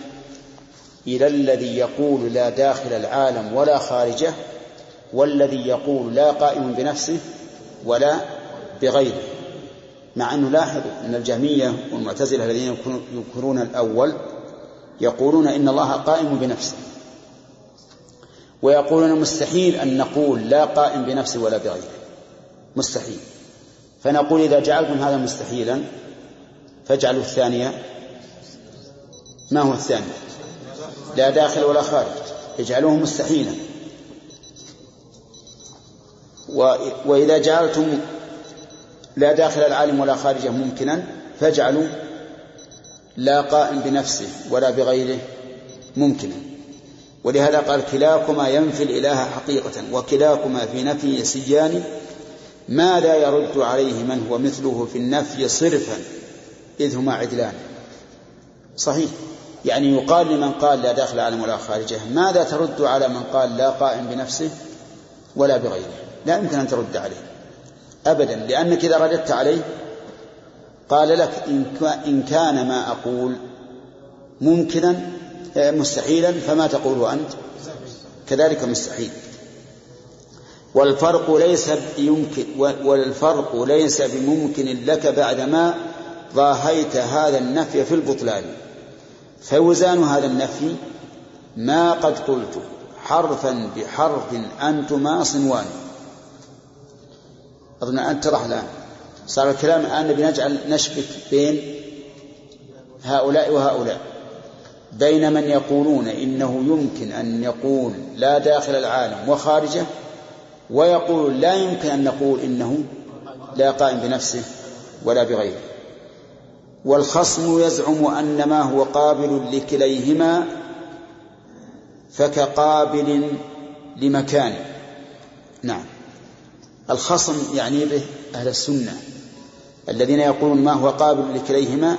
إلى الذي يقول لا داخل العالم ولا خارجه والذي يقول لا قائم بنفسه ولا بغيره. مع أنه لاحظوا أن الجهمية والمعتزلة الذين ينكرون الأول يقولون إن الله قائم بنفسه ويقولون مستحيل أن نقول لا قائم بنفسه ولا بغيره. مستحيل. فنقول إذا جعلتم هذا مستحيلا فاجعلوا الثانية. ما هو الثاني؟ لا داخل ولا خارج. اجعلوه مستحيلا. وإذا جعلتم لا داخل العالم ولا خارجه ممكنا فاجعلوا لا قائم بنفسه ولا بغيره ممكنا. ولهذا قال كلاكما ينفي الإله حقيقة وكلاكما في نفي سيان ماذا يرد عليه من هو مثله في النفي صرفا إذ هما عدلان. صحيح. يعني يقال لمن قال لا داخل العالم ولا خارجه ماذا ترد على من قال لا قائم بنفسه ولا بغيره؟ لا يمكن أن ترد عليه. أبدا لأنك إذا رددت عليه قال لك إن كان ما أقول ممكنا آه، مستحيلا فما تقول أنت؟ كذلك مستحيل. والفرق ليس يمكن والفرق ليس بممكن لك بعدما ضاهيت هذا النفي في البطلان. فوزان هذا النفي ما قد قلت. حرفا بحرف أنتما صنوان. أظن أنت ترى الآن. صار الكلام الآن نبي نجعل نشبك بين هؤلاء وهؤلاء. بين من يقولون إنه يمكن أن يقول لا داخل العالم وخارجه ويقول لا يمكن أن نقول إنه لا قائم بنفسه ولا بغيره. والخصم يزعم أن ما هو قابل لكليهما فكقابل لمكان. نعم. الخصم يعني به أهل السنة الذين يقولون ما هو قابل لكليهما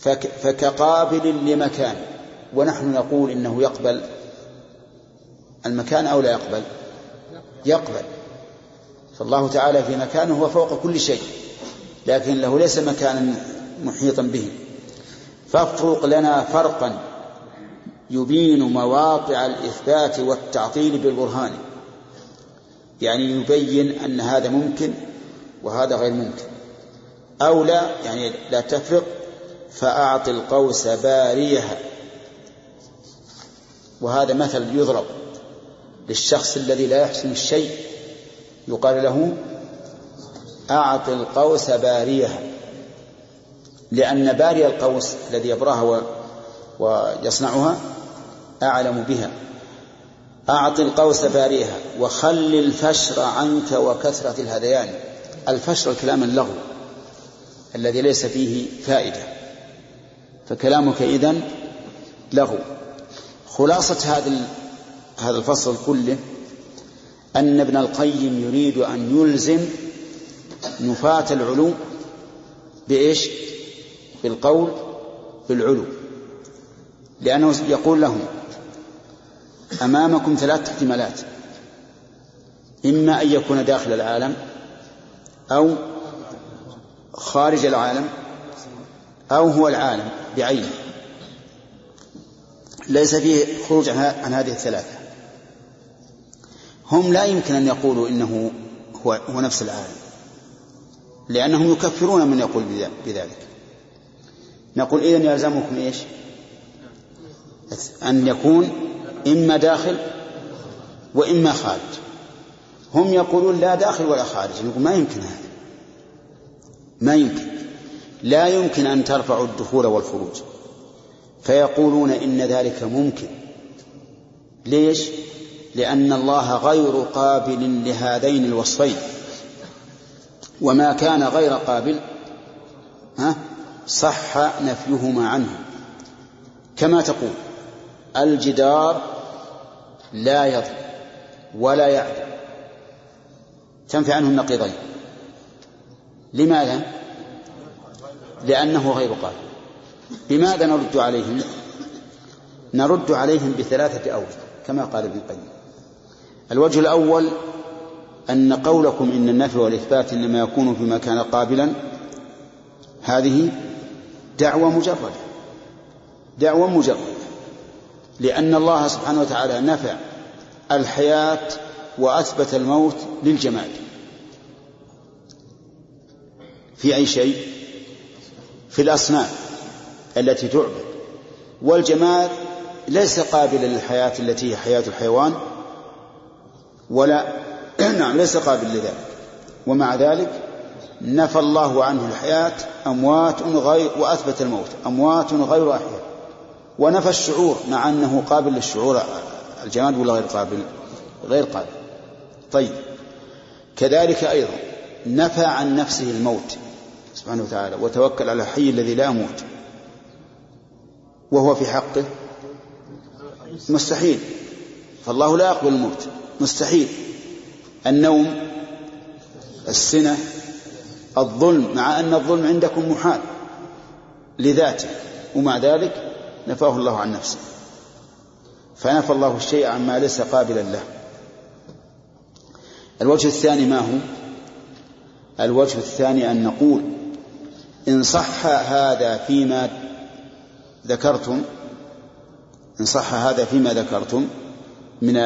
فك فكقابل لمكان. ونحن نقول إنه يقبل. المكان أو لا يقبل؟ يقبل. فالله تعالى في مكانه هو فوق كل شيء. لكن له ليس مكانا محيطا به. فافرق لنا فرقا يبين مواقع الإثبات والتعطيل بالبرهان. يعني يبين أن هذا ممكن وهذا غير ممكن. أو لا يعني لا تفرق فأعط القوس باريها. وهذا مثل يضرب للشخص الذي لا يحسن الشيء. يقال له أعط القوس باريها لأن باري القوس الذي يبراها ويصنعها أعلم بها. أعط القوس باريها وخل الفشر عنك وكثرة الهذيان. الفشر الكلام اللغو الذي ليس فيه فائدة. فكلامك إذن لغو. خلاصة هذا هذا الفصل كله أن ابن القيم يريد أن يلزم نفاة العلو بإيش؟ بالقول بالعلو. لأنه يقول لهم أمامكم ثلاث احتمالات. إما أن يكون داخل العالم أو خارج العالم أو هو العالم بعينه ليس فيه خروج عن هذه الثلاثة. هم لا يمكن أن يقولوا إنه هو, هو نفس العالم. لأنهم يكفرون من يقول بذلك. نقول إذن يلزمكم إيش؟ أن يكون إما داخل وإما خارج. هم يقولون لا داخل ولا خارج نقول ما يمكن هذا. ما يمكن. لا يمكن أن ترفعوا الدخول والخروج. فيقولون إن ذلك ممكن. ليش؟ لأن الله غير قابل لهذين الوصفين. وما كان غير قابل ها صح نفيهما عنه. كما تقول الجدار لا يضل ولا يعدل. تنفي عنه النقيضين لماذا؟ لأنه غير قابل. بماذا نرد عليهم؟ نرد عليهم بثلاثة أوجه كما قال ابن القيم. الوجه الأول أن قولكم إن النفي والإثبات إنما يكون فيما كان قابلا هذه دعوة مجردة. دعوة مجردة. لأن الله سبحانه وتعالى نفع الحياة وأثبت الموت للجماد. في أي شيء؟ في الأصنام التي تعبد. والجماد ليس قابلا للحياة التي هي حياة الحيوان ولا نعم ليس قابل لذلك. ومع ذلك نفى الله عنه الحياة أموات غير وأثبت الموت أموات غير أحياء. ونفى الشعور مع أنه قابل للشعور. الجماد ولا غير قابل؟ غير قابل. طيب. كذلك أيضا نفى عن نفسه الموت سبحانه وتعالى وتوكل على الحي الذي لا يموت. وهو في حقه؟ مستحيل. فالله لا يقبل الموت. مستحيل. النوم السنة الظلم مع أن الظلم عندكم محال لذاته ومع ذلك نفاه الله عن نفسه. فنفى الله الشيء عما ليس قابلا له. الوجه الثاني ما هو؟ الوجه الثاني أن نقول إن صح هذا فيما ذكرتم إن صح هذا فيما ذكرتم من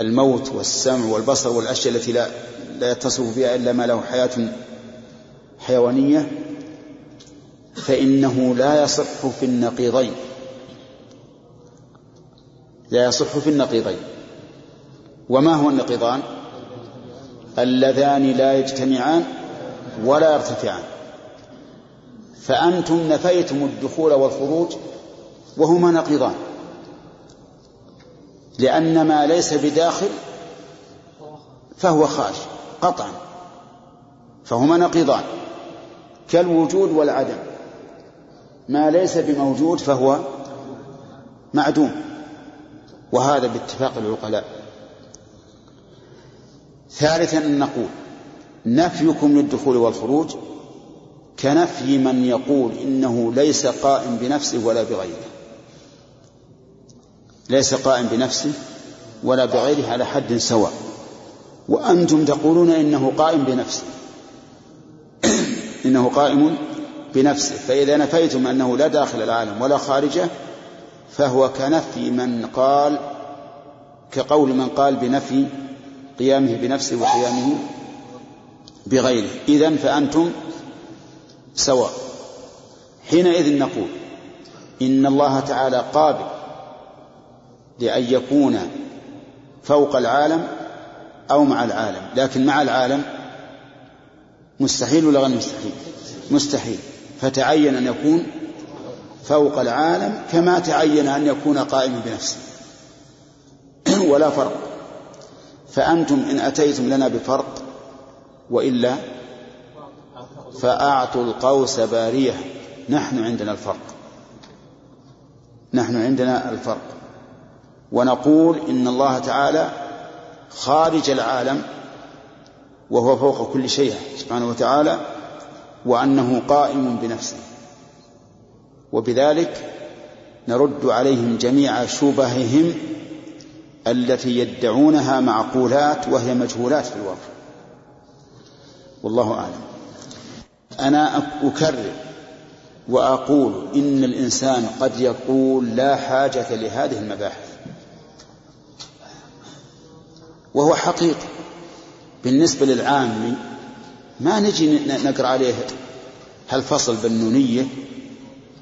الموت والسمع والبصر والأشياء التي لا لا يتصف بها إلا ما له حياة حيوانية فإنه لا يصح في النقيضين. لا يصح في النقيضين. وما هو النقيضان؟ اللذان لا يجتمعان ولا يرتفعان. فأنتم نفيتم الدخول والخروج وهما نقيضان. لأن ما ليس بداخل فهو خارج قطعا. فهما نقيضان كالوجود والعدم. ما ليس بموجود فهو معدوم وهذا باتفاق العقلاء. ثالثا أن نقول نفيكم للدخول والخروج كنفي من يقول إنه ليس قائم بنفسه ولا بغيره. ليس قائم بنفسه ولا بغيره على حد سواء. وأنتم تقولون إنه قائم بنفسه. إنه قائم بنفسه. فإذا نفيتم أنه لا داخل العالم ولا خارجه فهو كنفي من قال كقول من قال بنفي قيامه بنفسه وقيامه بغيره. إذا فأنتم سواء. حينئذ نقول إن الله تعالى قابل لأن يكون فوق العالم أو مع العالم لكن مع العالم مستحيل ولا غير مستحيل؟ مستحيل. فتعين أن يكون فوق العالم كما تعين أن يكون قائما بنفسه. ولا فرق. فأنتم إن أتيتم لنا بفرق وإلا فأعطوا القوس بارية. نحن عندنا الفرق. نحن عندنا الفرق. ونقول إن الله تعالى خارج العالم وهو فوق كل شيء سبحانه وتعالى وأنه قائم بنفسه. وبذلك نرد عليهم جميع شبههم التي يدعونها معقولات وهي مجهولات في الواقع. والله أعلم. أنا أكرر وأقول إن الإنسان قد يقول لا حاجة لهذه المباحث. وهو حقيقة بالنسبة للعامي ما نجي نقرأ عليه هالفصل بالنونية؟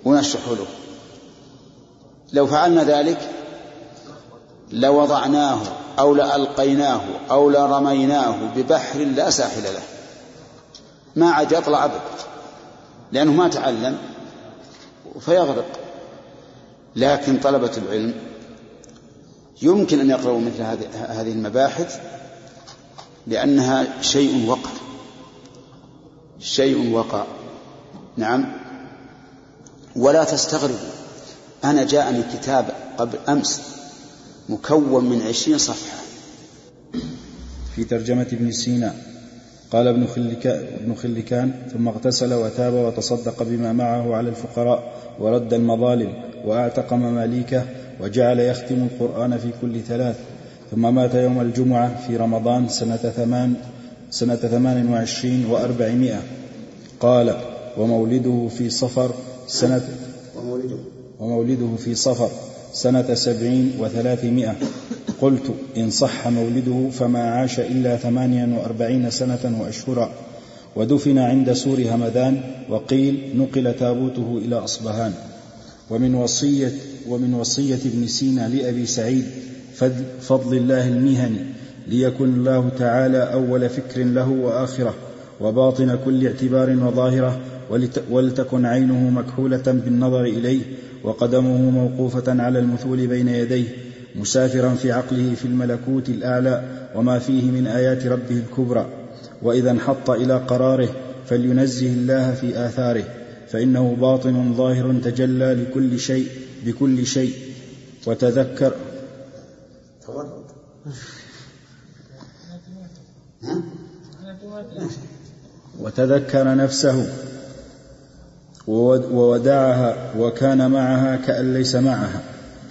ونشرح له. لو فعلنا ذلك لوضعناه أو لألقيناه أو لرميناه ببحر لا ساحل له. ما عاد يطلع أبدا لأنه ما تعلم فيغرق. لكن طلبة العلم يمكن أن يقرأوا مثل هذه المباحث لأنها شيء وقع. شيء وقع. نعم. ولا تستغربوا أنا جاءني كتاب قبل أمس مكون من عشرين صفحة. في ترجمة ابن سينا. قال ابن خلكان, ابن خلكان ثم اغتسل وتاب وتصدق بما معه على الفقراء ورد المظالم وأعتق مماليكه وجعل يختم القرآن في كل ثلاث ثم مات يوم الجمعة في رمضان سنة ثمان سنة ثمان وعشرين وأربعمائة. قال ومولده في صفر سنة ومولده, ومولده في صفر سنة سبعين وثلاثمائة. قلت إن صح مولده فما عاش إلا ثمانيا وأربعين سنة وأشهرا ودفن عند سور همذان وقيل نقل تابوته إلى أصبهان. ومن وصية ومن وصية ابن سينا لأبي سعيد فضل الله المهني ليكن الله تعالى أول فكر له وآخرة وباطن كل اعتبار وظاهرة ولتكن عينه مكحولة بالنظر إليه وقدمه موقوفة على المثول بين يديه مسافرا في عقله في الملكوت الأعلى وما فيه من آيات ربه الكبرى وإذا انحط إلى قراره فلينزه الله في آثاره. فإنه باطن ظاهر تجلى لكل شيء بكل شيء. وتذكر. وتذكر نفسه. وودعها وكان معها كأن ليس معها.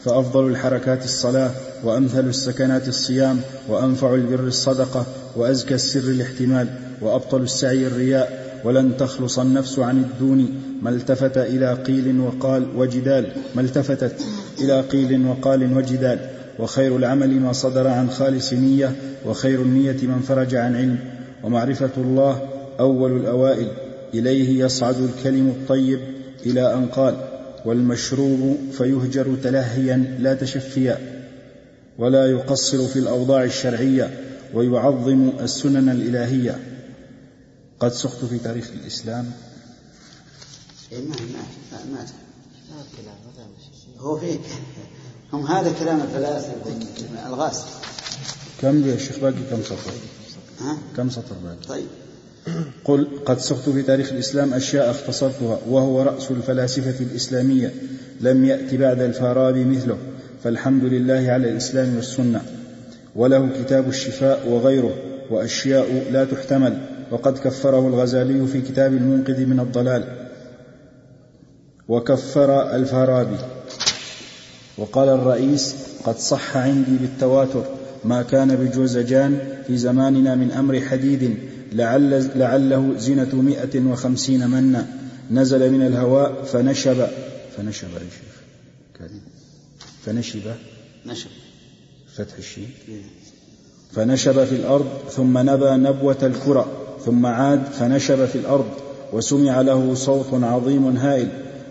فأفضل الحركات الصلاة وأمثل السكنات الصيام وأنفع البر الصدقة وأزكى السر الاحتمال وأبطل السعي الرياء. ولن تخلص النفس عن الدون. ما التفت إلى قيل وقال وجدال. ما التفتت إلى قيل وقال وجدال. وخير العمل ما صدر عن خالص نية. وخير النية من فرج عن علم. ومعرفة الله أول الأوائل. إليه يصعد الكلم الطيب إلى أن قال. والمشروب فيهجر تلهيا لا تشفيا. ولا يقصر في الأوضاع الشرعية. ويعظم السنن الإلهية. قد سخت في تاريخ الإسلام. إيه ما ما ما هو فيك هم هذا كلام الفلاسفة الغاز. كم يا شيخ باقي؟ كم سطر؟ ها؟ كم سطر باقي؟ طيب. قل قد سقت في تاريخ الإسلام أشياء اختصرتها وهو رأس الفلاسفة الإسلامية لم يأت بعد الفارابي مثله فالحمد لله على الإسلام والسنة وله كتاب الشفاء وغيره وأشياء لا تحتمل. وقد كفره الغزالي في كتاب المنقذ من الضلال. وكفر الفارابي. وقال الرئيس قد صح عندي بالتواتر ما كان بجوزجان في زماننا من أمر حديد لعل لعله زنة مئة وخمسين منا. نزل من الهواء فنشب فنشب يا شيخ. فنشب. نشب. فتح الشين. فنشب في الأرض ثم نبى نبوة الكرة. ثم عاد فنشب في الأرض وسمع له صوت عظيم هائل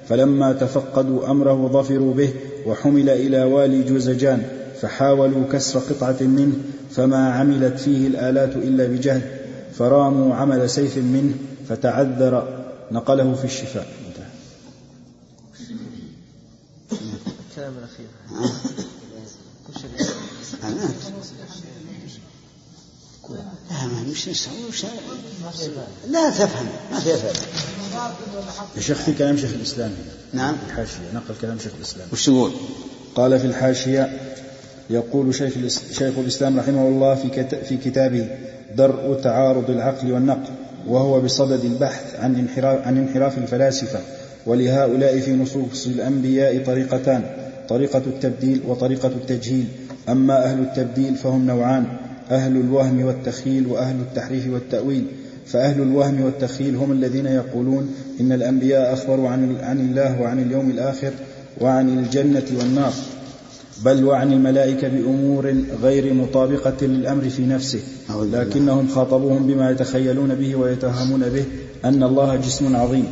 فلما تفقدوا أمره ظفروا به وحمل إلى والي جوزجان فحاولوا كسر قطعة منه فما عملت فيه الآلات إلا بجهد فراموا عمل سيف منه فتعذر نقله في الشفاء. الكلام الأخير. لا ما مش مش لا تفهم. ما في فائدة يا شيخ في كلام شيخ الإسلام نعم. الحاشية. نقل كلام شيخ الإسلام وش تقول؟ قال في الحاشية يقول شيخ شيخ الإسلام رحمه الله في في كتابه درء تعارض العقل والنقل وهو بصدد البحث عن انحراف عن انحراف الفلاسفة ولهؤلاء في نصوص الأنبياء طريقتان طريقة التبديل وطريقة التجهيل. أما أهل التبديل فهم نوعان. أهل الوهم والتخيل وأهل التحريف والتأويل. فأهل الوهم والتخيل هم الذين يقولون إن الأنبياء أخبروا عن عن الله وعن اليوم الآخر وعن الجنة والنار بل وعن الملائكة بأمور غير مطابقة للأمر في نفسه. لكنهم خاطبوهم بما يتخيلون به ويتوهمون به أن الله جسم عظيم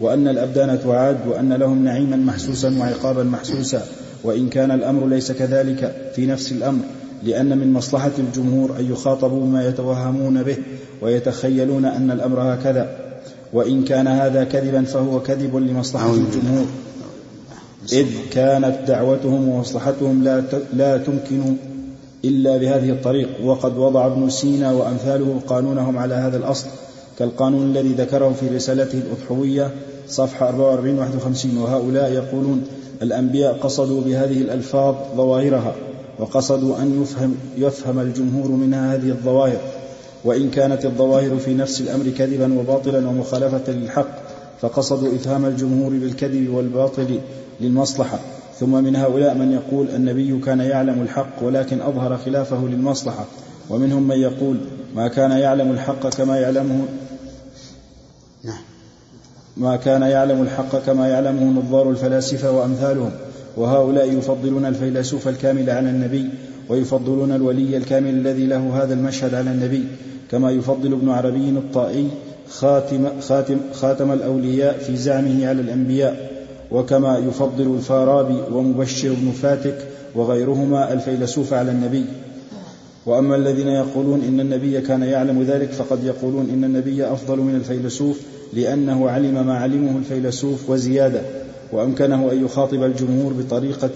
وأن الأبدان تعاد وأن لهم نعيما محسوسا وعقابا محسوسا وإن كان الأمر ليس كذلك في نفس الأمر. لأن من مصلحة الجمهور أن يخاطبوا بما يتوهمون به ويتخيلون أن الأمر هكذا. وإن كان هذا كذبا فهو كذب لمصلحة الجمهور. إذ كانت دعوتهم ومصلحتهم لا لا تمكن إلا بهذه الطريق. وقد وضع ابن سينا وأمثاله قانونهم على هذا الأصل كالقانون الذي ذكره في رسالته الأضحوية صفحة 44 51 وهؤلاء يقولون الأنبياء قصدوا بهذه الألفاظ ظواهرها. وقصدوا أن يفهم, يفهم الجمهور منها هذه الظواهر. وإن كانت الظواهر في نفس الأمر كذبا وباطلا ومخالفة للحق فقصدوا إفهام الجمهور بالكذب والباطل للمصلحة. ثم من هؤلاء من يقول النبي كان يعلم الحق ولكن أظهر خلافه للمصلحة. ومنهم من يقول ما كان يعلم الحق كما يعلمه نعم. ما كان يعلم الحق كما يعلمه نظار الفلاسفة وأمثالهم. وهؤلاء يفضلون الفيلسوف الكامل على النبي ويفضلون الولي الكامل الذي له هذا المشهد على النبي كما يفضل ابن عربي الطائي خاتم, خاتم, خاتم الأولياء في زعمه على الأنبياء وكما يفضل الفارابي ومبشر بن فاتك وغيرهما الفيلسوف على النبي. وأما الذين يقولون إن النبي كان يعلم ذلك فقد يقولون إن النبي أفضل من الفيلسوف لأنه علم ما علمه الفيلسوف وزيادة. وأمكنه أن يخاطب الجمهور بطريقه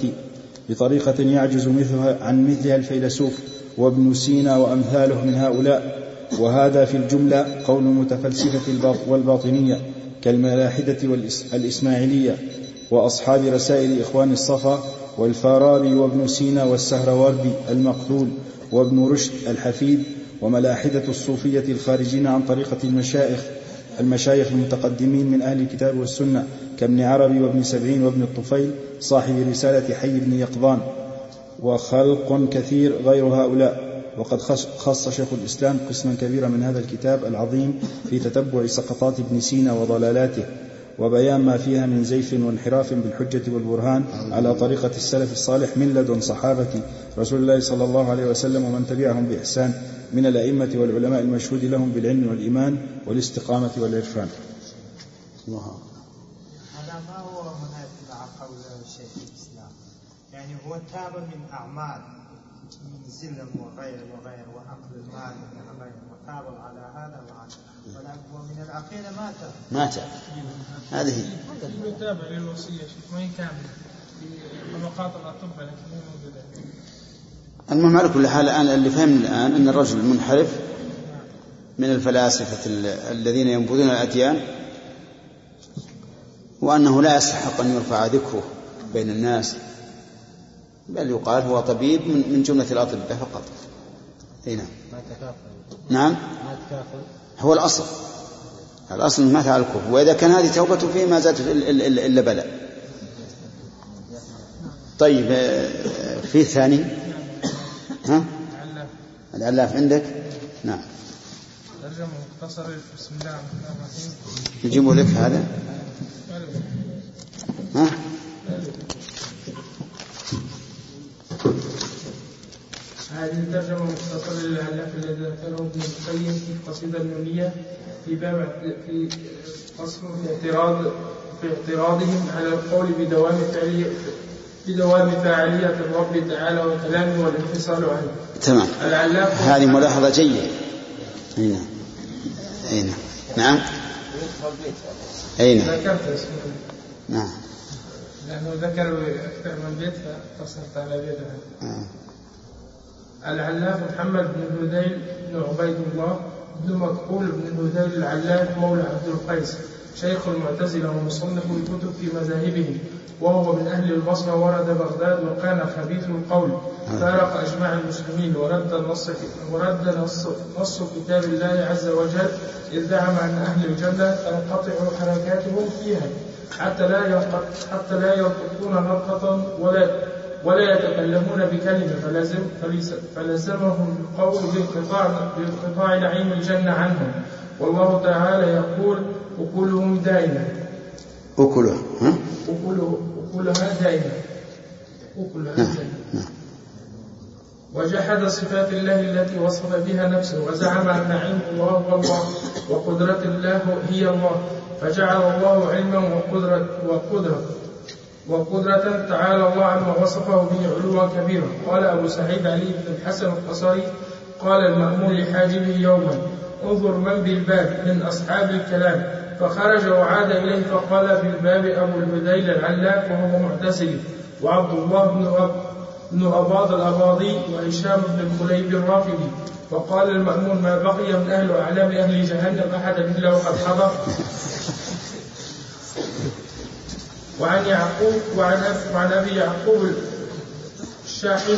بطريقة يعجز مثلها عن مثلها الفيلسوف وابن سينا وأمثاله من هؤلاء. وهذا في الجملة قول المتفلسفة والباطنية كالملاحدة والاسماعيليه وأصحاب رسائل إخوان الصفا والفارابي وابن سينا والسهروردي المقتول وابن رشد الحفيد وملاحدة الصوفية الخارجين عن طريقة المشايخ المشايخ المتقدمين من أهل الكتاب والسنة كابن عربي وابن سبعين وابن الطفيل صاحب رسالة حي بن يقظان وخلق كثير غير هؤلاء. وقد خص- شيخ الإسلام قسما كبيرا من هذا الكتاب العظيم في تتبع سقطات ابن سينا وضلالاته وبيان ما فيها من زيف وانحراف بالحجة والبرهان على طريقة السلف الصالح من لدن صحابة رسول الله صلى الله عليه وسلم ومن تبعهم بإحسان من الأئمة والعلماء المشهود لهم بالعلم والإيمان والاستقامة والعرفان. الله أكبر. هذا ما هو مناسب مع قول شيخ الاسلام يعني هو تاب من أعمال من زلم وغير وغير واكل المال من غير وتاب على هذا وعلى ولا- ومن العقيدة ما تاب. مات هذه هي. المتابع للوصية شيخ وين في طبقات الأطباء لكن مو موجودة. المهم على كل حال الآن اللي فهمنا الآن أن الرجل المنحرف من الفلاسفة ال- الذين ينبذون الأديان وأنه لا يستحق أن يرفع ذكره بين الناس. بل يقال هو طبيب من جملة الأطباء فقط. أي نعم. نعم. هو الأصل. الأصل ما فعل الكفر. وإذا كان هذه توبته فيه ما زادت إلا- بلاء. طيب آه، في ثاني ها؟ العلاف عندك؟ نعم. ترجمة مختصرة بسم الله الرحمن الرحيم. نجيبه لك هذا؟ ها؟ هذه ترجمة مختصرة للعلاف الذي ذكره ابن القيم في القصيدة النونية في باب في فصل في اعتراض في اعتراضهم على القول بدوام فعلية بدوام فاعلية الرب تعالى وكلامه والانفصال عنه. تمام. العلاف هذه ملاحظة جيدة. أي نعم. أي نعم. نعم. نعم. ذكرت اسمه. نعم. لأنه ذكر أكثر من بيت فاقتصرت على بيت. واحد. آه. العلاف محمد بن هذيل بن عبيد الله بن مكحول بن هذيل العلاف مولى عبد القيس شيخ المعتزلة ومصنف الكتب في مذاهبهم وهو من أهل البصرة ورد بغداد وكان خبيث القول. فارق أجماع المسلمين ورد النص ورد نص, نص كتاب الله عز وجل إذ زعم أن أهل الجنة تنقطع حركاتهم فيها حتى لا حتى لا ينطقون نطقة ولا ولا يتكلمون بكلمة فليس- فلزمهم القول بانقطاع بانقطاع نعيم الجنة عنهم. والله تعالى يقول أكلهم دائما. أكلها ها؟ أكله أكلها دائما. أكلها نعم دائما. نعم. وجحد صفات الله التي وصف بها نفسه وزعم أن علم الله هو الله وقدرة الله هي الله فجعل الله علما وقدرة وقدرة. وقدرة تعالى الله عما وصفه به علوا كبيرا. قال أبو سعيد علي بن الحسن القصري قال المأمون لحاجبه يوما انظر من بالباب من أصحاب الكلام. فخرج وعاد إليه فقال بالباب أبو الهذيل العلاف وهو معتزلي وعبد الله بن بن أباض الأباضي وهشام بن الخليب الرافدي وقال المأمون ما بقي من أهل أعلام أهل جهنم أحد إلا وقد حضر. وعن يعقوب وعن وعن أبي يعقوب الشاحن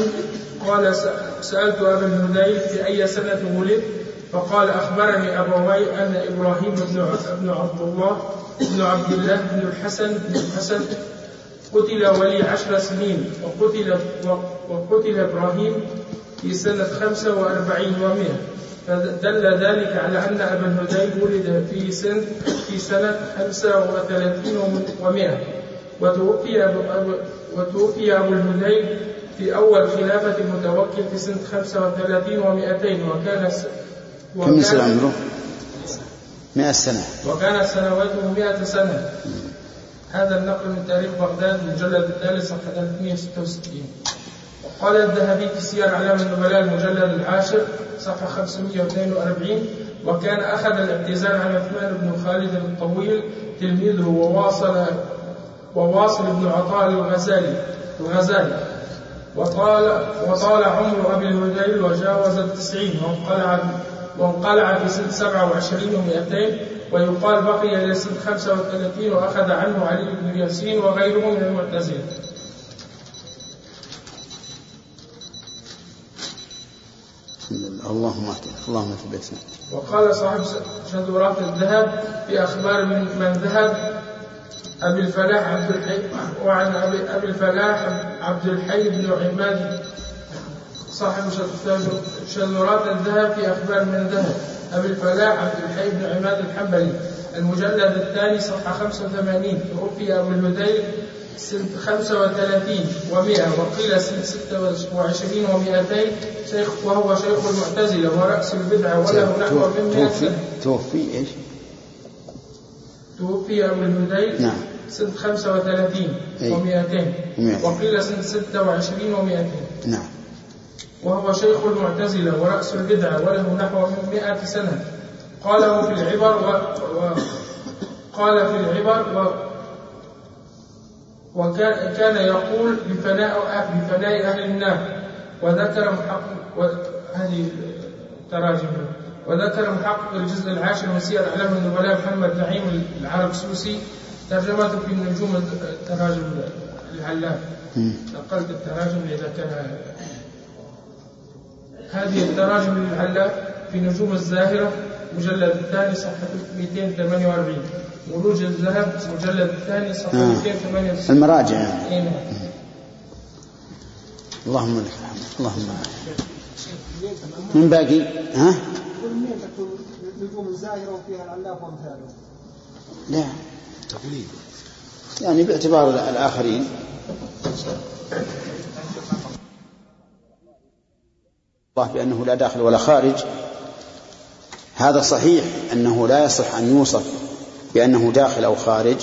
قال س- سألت أبا الهذيل في أي سنة ولد فقال أخبرني أبوي أن إبراهيم بن بن عبد الله بن عبد الله بن الحسن بن الحسن قتل ولي عشر سنين وقتل وقتل إبراهيم في سنة خمسة وأربعين ومئة. فدل ذلك على أن أبا الهذيل ولد في سنة في سنة خمسة وثلاثين ومئة. وتوفي أبو أبو وتوفي أبو الهذيل في أول خلافة المتوكل في سنة خمسة وثلاثين ومئتين وكان س- كم وكان- عمره؟ مئة سنة. وكانت سنواته مئة سنة. هذا النقل من تاريخ بغداد المجلد الثالث صفحة 366 وقال الذهبي في سير أعلام النبلاء المجلد العاشر صفحة 542 وكان أخذ الاعتزال عن عثمان بن خالد الطويل تلميذه وواصل وواصل بن عطاء الغزالي الغزالي. وطال وطال عمر أبي الهذيل وجاوز التسعين وانقلع وانقلع في سبعة وعشرين ومئتين ويقال بقي سنة خمسة وثلاثين وأخذ عنه علي بن ياسين وغيره من لله اللهم اهدنا اللهم ثبتنا وقال صاحب شذورات الذهب في أخبار من, من ذهب أبي الفلاح عبد الحي وعن أبي, أبي الفلاح عبد الحي بن عباد صاحب شذ- شذرات الذهب في أخبار من ذهب أبي الفلاح عبد الحي بن عماد الحنبلي. المجلد الثاني صفحة 85 توفي أبو الهذيل سنة 35 و100 وقيل سنة 26 و200 شيخ وهو شيخ المعتزلة ورأس البدعة وله نحو من 100 توفي توفي إيش؟ توفي أبو الهذيل نعم. سنة 35 أي. و200 ومئتين. وقيل سنة 26 و200 نعم. وهو شيخ المعتزلة ورأس البدعة وله نحو من مئة سنة. قاله في العبر و... و... قال في العبر و... وكان كان يقول بفناء بفناء أهل النار وذكر محقق و... هذه تراجم. وذكر محقق الجزء العاشر من سير أعلام النبلاء محمد نعيم العرقسوسي ترجمته في نجوم التراجم العلام نقلت التراجم إذا كان هذه التراجم للعلاف في نجوم الزاهرة مجلد الثاني صفحة 248 مروج الذهب مجلد الثاني صفحة آه. 298 المراجع. يعني نعم. اللهم لك الحمد. اللهم من باقي؟ ها؟ كل مين تكون نجوم الزاهرة وفيها العلاف وامثاله لا. يعني باعتبار الآخرين. الله بأنه لا داخل ولا خارج. هذا صحيح أنه لا يصح أن يوصف بأنه داخل أو خارج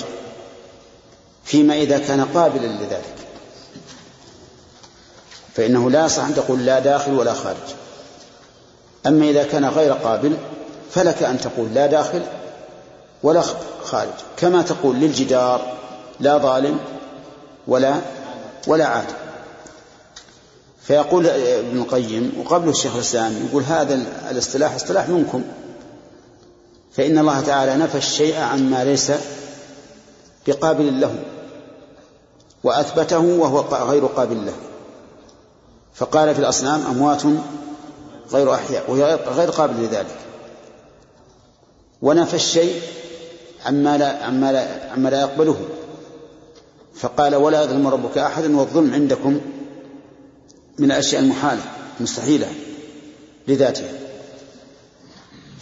فيما إذا كان قابلا لذلك. فإنه لا يصح أن تقول لا داخل ولا خارج. أما إذا كان غير قابل فلك أن تقول لا داخل ولا خارج كما تقول للجدار لا ظالم ولا ولا عادل فيقول ابن القيم وقبله الشيخ الإسلام يقول هذا الاصطلاح اصطلاح منكم. فإن الله تعالى نفى الشيء عما ليس بقابل له وأثبته وهو غير قابل له. فقال في الأصنام أموات غير أحياء وهي غير قابل لذلك. ونفى الشيء عما لا عما لا عما لا يقبله. فقال ولا يظلم ربك أحدا والظلم عندكم من الأشياء المحالة المستحيلة لذاتها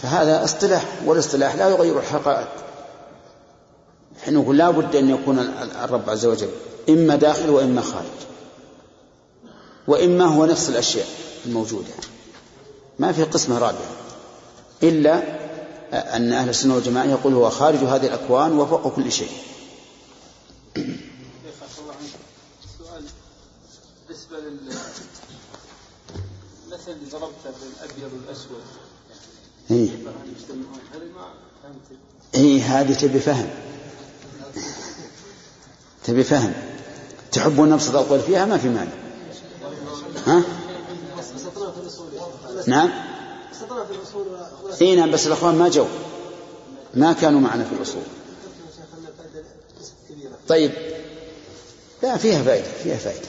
فهذا اصطلاح والاصطلاح لا يغير الحقائق. حين نقول لا بد أن يكون الرب عز وجل إما داخل وإما خارج. وإما هو نفس الأشياء الموجودة. ما في قسمة رابعة. إلا أن أهل السنة والجماعة يقول هو خارج هذه الأكوان وفوق كل شيء. سؤال بالنسبة لل المثل اللي ضربته بالأبيض والأسود إيه. فهمت. إيه هذه تبي فهم. تبي فهم. تحبون نبسط القول فيها؟ ما في مانع. ها؟ نعم. في الأصول إي نعم بس الأخوان ما جو. ما كانوا معنا في الأصول. طيب. لا فيها فائدة فيها فائدة.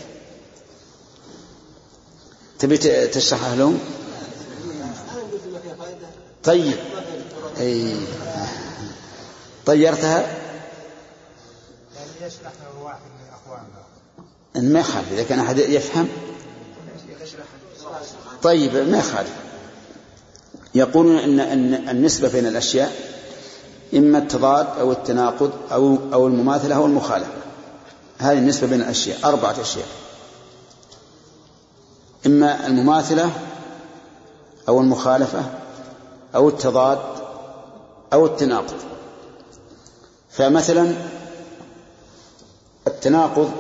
تبي تشرحها لهم؟ طيب. إي. طيرتها؟ يعني يشرح له واحد من اخواننا ما يخالف إذا كان أحد يفهم. طيب ما يخالف. يقولون ان ان النسبة بين الأشياء إما التضاد أو التناقض أو أو المماثلة أو المخالفة. هذه النسبة بين الأشياء أربعة أشياء. إما المماثلة أو المخالفة أو التضاد أو التناقض. فمثلا التناقض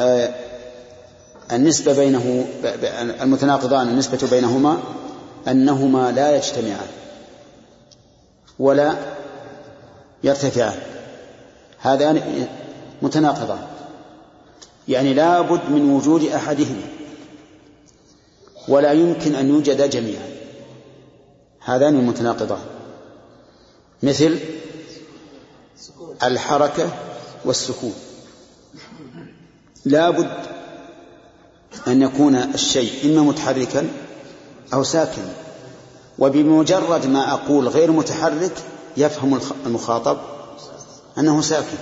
آه، النسبة بينه المتناقضان النسبة بينهما أنهما لا يجتمعان ولا يرتفعان. هذان متناقضان. يعني لا بد من وجود أحدهما. ولا يمكن أن يوجد جميعا. هذان المتناقضان. مثل الحركة والسكون. لا بد أن يكون الشيء إما متحركا أو ساكنا. وبمجرد ما أقول غير متحرك يفهم المخاطب أنه ساكن.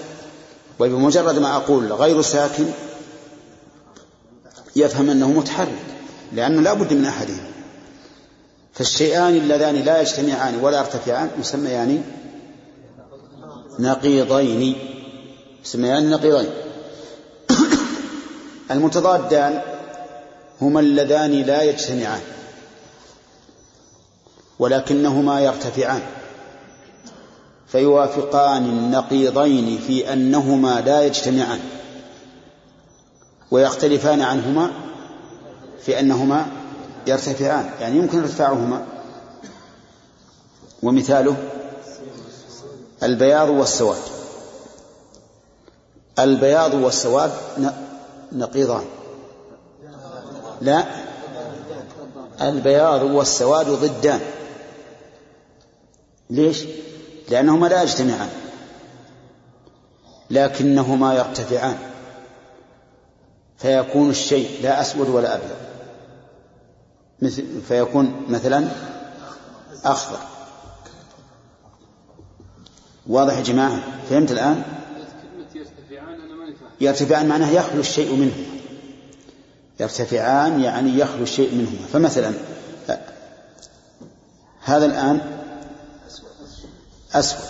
وبمجرد ما أقول غير ساكن يفهم أنه متحرك لأنه لا بد من أحدهما فالشيئان اللذان لا يجتمعان ولا يرتفعان يسميان نقيضين. يسميان نقيضين. المتضادان هما اللذان لا يجتمعان ولكنهما يرتفعان فيوافقان النقيضين في أنهما لا يجتمعان ويختلفان عنهما في أنهما يرتفعان يعني يمكن ارتفاعهما. ومثاله البياض والسواد البياض والسواد نقيضان. لا. البياض والسواد ضدان. ليش؟ لأنهما لا يجتمعان. لكنهما يرتفعان. فيكون الشيء لا أسود ولا أبيض. مثل فيكون مثلا أخضر. واضح يا جماعة؟ فهمت الآن؟ يرتفعان معناه يخلو الشيء منهما يرتفعان يعني يخلو الشيء منهما. فمثلا هذا الآن أسود.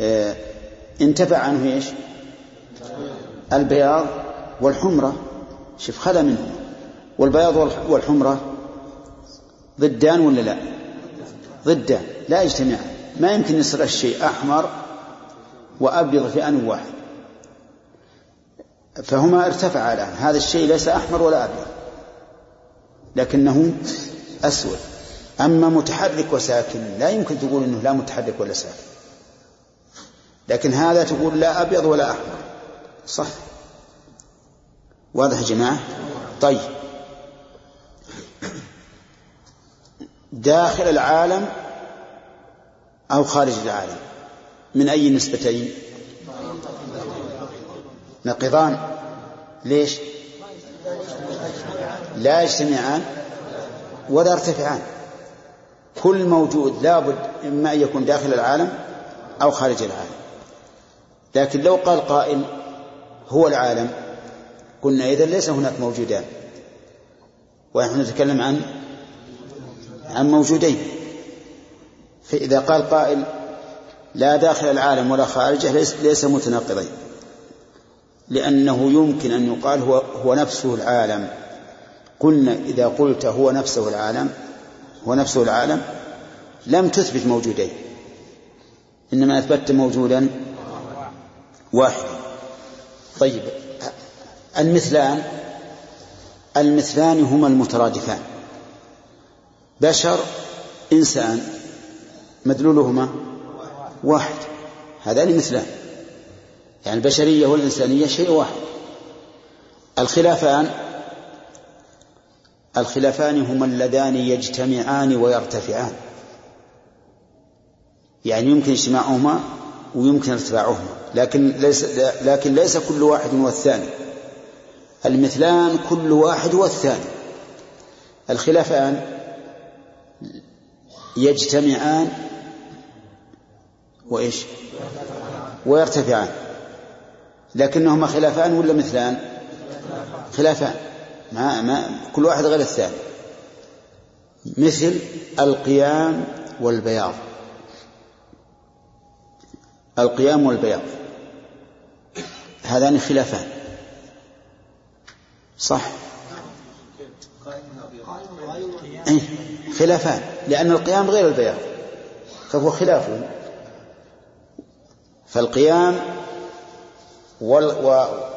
آه انتفع عنه إيش؟ البياض والحمرة. شوف خلا منهما. والبياض والحمرة ضدان ولا لا؟ ضدان لا يجتمعان. ما يمكن يصير الشيء أحمر وأبيض في آن واحد فهما ارتفعا الآن. هذا الشيء ليس أحمر ولا أبيض لكنه أسود. أما متحرك وساكن لا يمكن تقول أنه لا متحرك ولا ساكن. لكن هذا تقول لا أبيض ولا أحمر. صح. واضح يا جماعة؟ طيب. داخل العالم أو خارج العالم؟ من أي نسبتين؟ نقضان. ليش؟ لا يجتمعان ولا يرتفعان. كل موجود لابد إما أن يكون داخل العالم أو خارج العالم. لكن لو قال قائل هو العالم قلنا إذا ليس هناك موجودان. ونحن نتكلم عن عن موجودين. فإذا قال قائل لا داخل العالم ولا خارجه ليس, ليس متناقضين. لأنه يمكن أن يقال هو, هو نفسه العالم. قلنا إذا قلت هو نفسه العالم هو نفسه العالم لم تثبت موجودين. إنما أثبتت موجودا واحدا. طيب المثلان المثلان هما المترادفان. بشر إنسان مدلولهما واحد. هذان مثلان. يعني البشرية والإنسانية شيء واحد. الخلافان الخلافان هما اللذان يجتمعان ويرتفعان. يعني يمكن اجتماعهما ويمكن ارتفاعهما لكن ليس لكن ليس كل واحد هو الثاني. المثلان كل واحد هو الثاني. الخلافان يجتمعان وإيش؟ ويرتفعان. لكنهما خلافان ولا مثلان؟ خلافان. ما ما كل واحد غير الثاني. مثل القيام والبياض. القيام والبياض. هذان خلافان. صح؟ أي خلافان. لأن القيام غير البياض. فهو خلافه فالقيام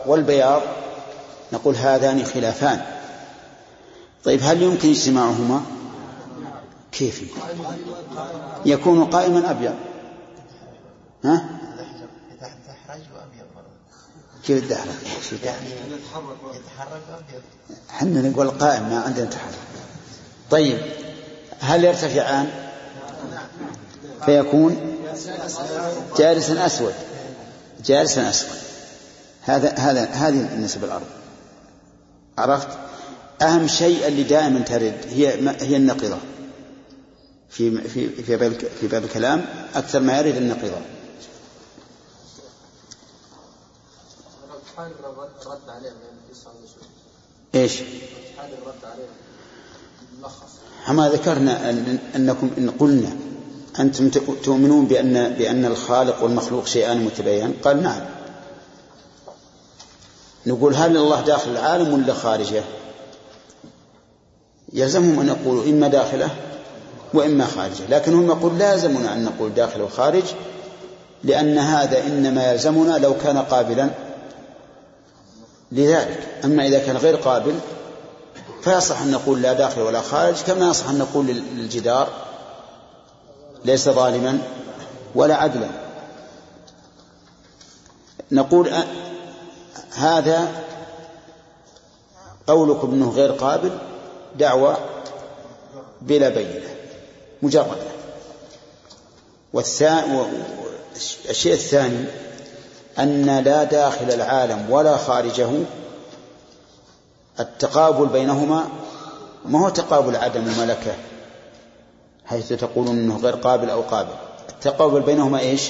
والبياض نقول هذان خلافان. طيب هل يمكن اجتماعهما؟ كيف؟ يكون قائما أبيض. ها؟ كيف الدحرج؟ يتحرك إحنا نقول قائم ما عندنا تحرك طيب هل يرتفعان؟ فيكون جالسا أسود. جالسا أسود. هذا هذا هذه النسبة الأرض عرفت؟ أهم شيء اللي دائما ترد هي هي النقيضة. في في في باب في باب الكلام أكثر ما يرد النقيضة. الرد عليهم يعني حال الرد عليهم. ملخص. أما ذكرنا أن أنكم إن قلنا أنتم تؤمنون بأن بأن الخالق والمخلوق شيئان متباينان قال نعم. نقول هل الله داخل العالم ولا خارجه؟ يلزمهم أن يقولوا إما داخله وإما خارجه لكن هم يقول لازمنا أن نقول داخل وخارج لأن هذا إنما يلزمنا لو كان قابلا لذلك. أما إذا كان غير قابل فيصح أن نقول لا داخل ولا خارج كما يصح أن نقول للجدار ليس ظالما ولا عدلا. نقول هذا قولكم إنه غير قابل دعوة بلا بينة مجردة والشيء الثاني أن لا داخل العالم ولا خارجه التقابل بينهما ما هو تقابل عدم الملكة؟ حيث تقولون إنه غير قابل أو قابل. التقابل بينهما إيش؟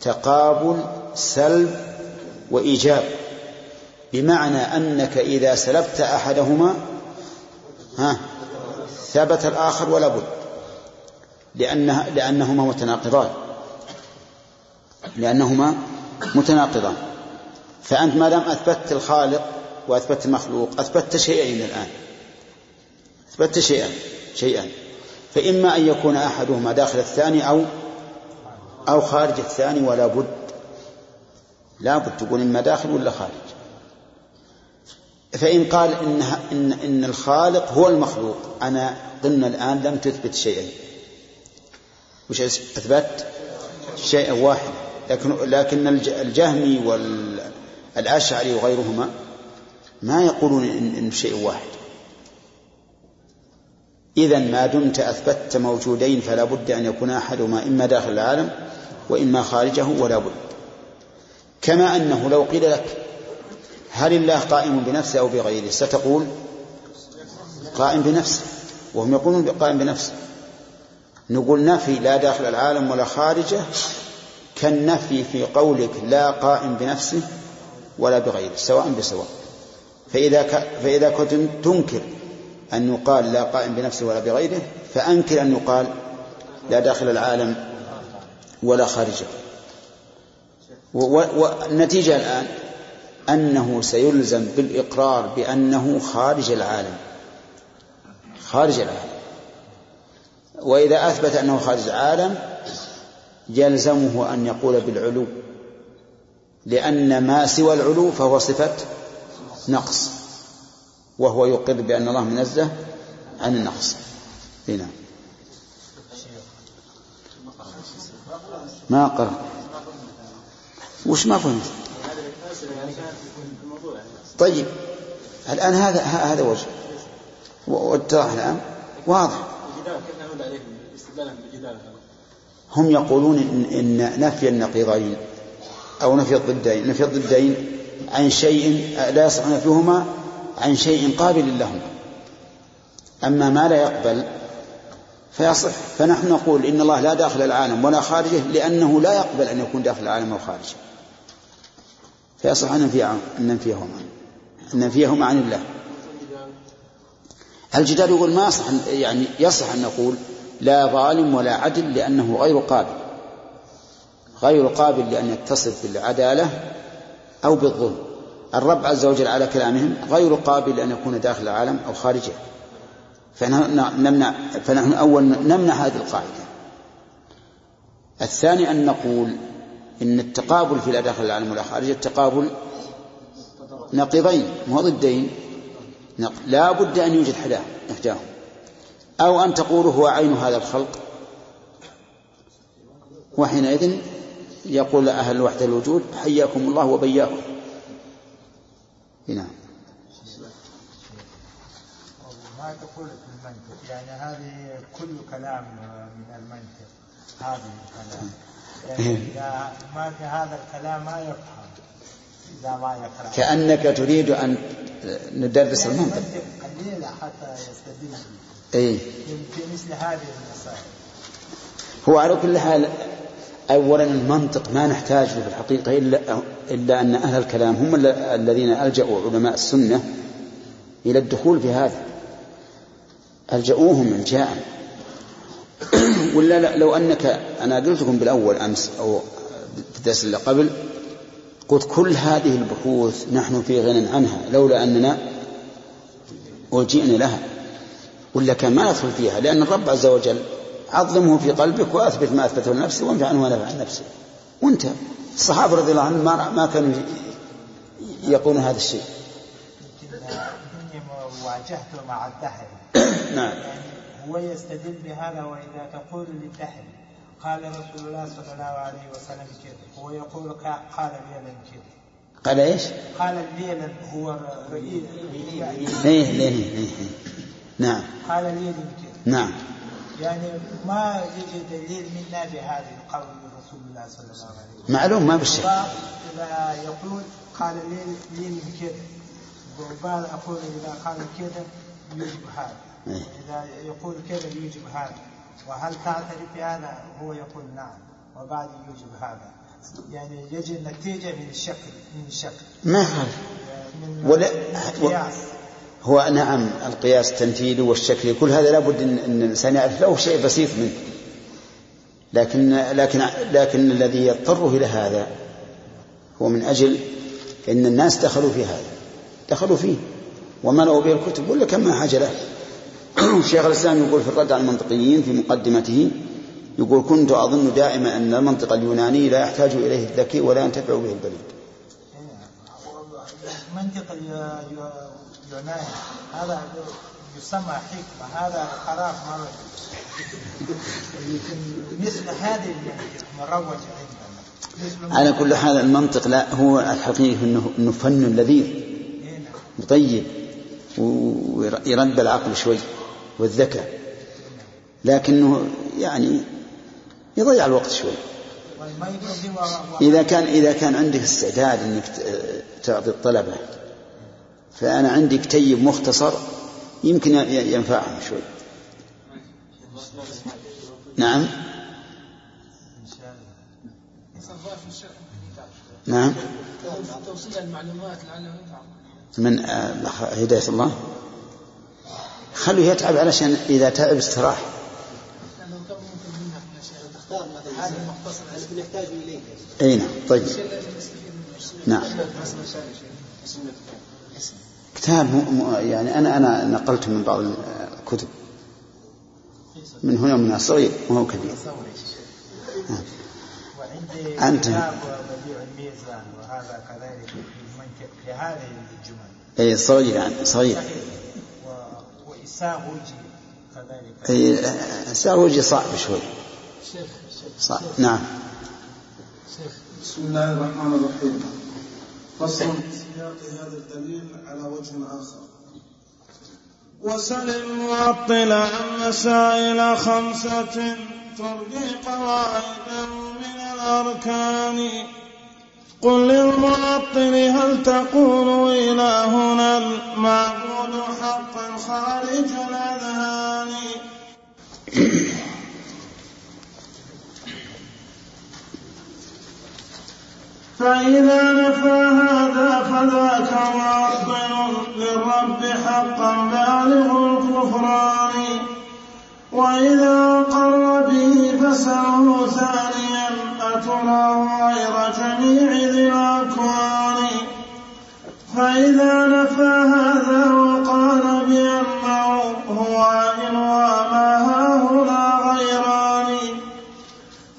تقابل سلب وإيجاب. بمعنى أنك إذا سلبت أحدهما ها ثبت الآخر ولا بد. لأنها لأنهما متناقضان. لأنهما متناقضان. فأنت ما دام أثبتت الخالق وأثبتت المخلوق أثبتت شيئين الآن. أثبتت شيئا شيئا. فإما أن يكون أحدهما داخل الثاني أو أو خارج الثاني ولا بد. لا بد تقول إما داخل ولا خارج. فإن قال إن, إن, إن الخالق هو المخلوق أنا قلنا الآن لم تثبت شيئين وش أثبت شيئا واحد. لكن لكن الجهمي والأشعري وغيرهما ما يقولون إن, إن شيء واحد. إذا ما دمت أثبتت موجودين فلا بد أن يكون أحدهما إما داخل العالم وإما خارجه ولا بد. كما أنه لو قيل لك هل الله قائم بنفسه أو بغيره ستقول قائم بنفسه وهم يقولون قائم بنفسه. نقول نفي لا داخل العالم ولا خارجه كالنفي في قولك لا قائم بنفسه ولا بغيره سواء بسواء. فإذا فإذا كنت تنكر أن يقال لا قائم بنفسه ولا بغيره فأنكر أن يقال لا داخل العالم ولا خارجه. والنتيجة الآن أنه سيلزم بالإقرار بأنه خارج العالم. خارج العالم. وإذا أثبت أنه خارج العالم يلزمه أن يقول بالعلو. لأن ما سوى العلو فهو صفة نقص. وهو يقر بأن الله منزه عن النقص. هنا. ما قرأ. وش ما فهمت؟ طيب الآن هذا هذا وجه. واتضح الآن. واضح. هم يقولون إن, إن نفي النقيضين أو نفي الضدين. نفي الضدين عن شيء لا يصح نفيهما عن شيء قابل لهما أما ما لا يقبل فيصح. فنحن نقول إن الله لا داخل العالم ولا خارجه لأنه لا يقبل أن يكون داخل العالم أو خارجه. فيصح أن ننفيهما. أن ننفيهما عن الله. الجدال يقول ما يصح يعني يصح أن نقول لا ظالم ولا عدل لأنه غير قابل. غير قابل لأن يتصف بالعدالة أو بالظلم. الرب عز وجل على كلامهم غير قابل أن يكون داخل العالم أو خارجه. فنحن نمنع فنحن أول نمنع هذه القاعدة. الثاني أن نقول إن التقابل في لا داخل العالم خارجه التقابل نقيضين مو ضدين. لا بد أن يوجد إحداهم. أو أن تقولوا هو عين هذا الخلق. وحينئذ يقول أهل وحدة الوجود حياكم الله وبياكم. نعم. ما تقول في المنطق؟ يعني هذه كل كلام من المنطق هذه الكلام. يعني إذا ما في هذا الكلام ما يفهم إذا ما يقرأ. كأنك تريد أن ندرس المنطق. قليلة حتى يستدل أي في مثل هذه المسائل. هو على كل حال أولا المنطق ما نحتاج له في الحقيقة إلا, إلا أن أهل الكلام هم ال- الذين ألجأوا علماء السنة إلى الدخول في هذا. ألجأوهم إلجاء. ولا لا؟ لو أنك أنا قلت لكم بالأول أمس أو في الدرس اللي قبل قلت كل هذه البحوث نحن في غنى عنها لولا أننا ألجئنا لها. ولا كان ما ندخل فيها لأن الرب عز وجل عظمه في قلبك وأثبت ما أثبته لنفسه وانفع عنه ما نفع عن نفسه. وأنت الصحابة رضي الله عنهم ما ما كانوا يقولون هذا الشيء. واجهته مع الدهر. نعم. يعني هو يستدل بهذا وإذا تقول للدهر قال رسول الله صلى الله عليه وسلم كذا هو يقول كا- قال ليلا كذا قال إيش؟ قال ليلا هو رئيس. إيه ليه ليه ليه. نعم. قال ليلا كذا نعم. يعني ما يجي دليل منا بهذا القول رسول الله صلى الله عليه وسلم. معلوم ما بالشك إذا يقول قال لي لي كذا وبعد أقول إذا قال كذا يوجب هذا. إيه. إذا يقول كذا يوجب هذا؟ وهل تعترف بهذا هو يقول نعم وبعد يوجب هذا. يعني يجي النتيجة من الشكل من الشكل. ما من ولا القياس. هو نعم القياس التمثيلي والشكلي كل هذا لابد ان الإنسان يعرف له شيء بسيط منه. لكن لكن لكن الذي يضطره إلى هذا هو من أجل إن الناس دخلوا في هذا. دخلوا فيه. وملأوا به الكتب. ولا كم حاجة له. شيخ الإسلام يقول في الرد على المنطقيين في مقدمته يقول كنت أظن دائما أن المنطق اليوناني لا يحتاج إليه الذكي ولا ينتفع به البليد منطق ال- اليوناني هذا يسمى حكمة هذا مرة. مثل هذه المنطق مروج عندنا. على كل حال المنطق لا هو الحقيقة إنه إنه فن لذيذ. هنا. طيب ويرد العقل شوي. والذكاء لكنه يعني يضيع الوقت شوي. إذا كان إذا كان عندك استعداد أنك تعطي الطلبة فأنا عندي كتيب مختصر يمكن ينفعهم شوي. نعم؟ نعم؟ توصيل المعلومات لعله من آه، هداية الله؟ خليه يتعب علشان إذا تعب استراح. أي نعم طيب. نعم. كتاب مو- يعني أنا أنا نقلت من بعض الكتب. من هنا ومن صغير وهو كبير. نعم. الجمل. أي صغير يعني صغير. وإساغوجي كذلك. ساوجي صعب شوي. شيخ صعب. نعم. شيخ. بسم الله الرحمن الرحيم. فصل. سياق هذا الدليل على وجه آخر. وسل المعطل عن مسائل خمسة ترجي قواعدا من الأركان. قل للمعطل هل تقول إلهنا المعبود حقا خارج الأذهان؟ فإذا نفى هذا فذاك معطل للرب حقا بالغ الكفران. وإذا أقر به فسره ثانيا أتراه غير جميع ذي الأكوان فإذا نفى هذا وقال بأنه هو عين وما هاهنا غيران.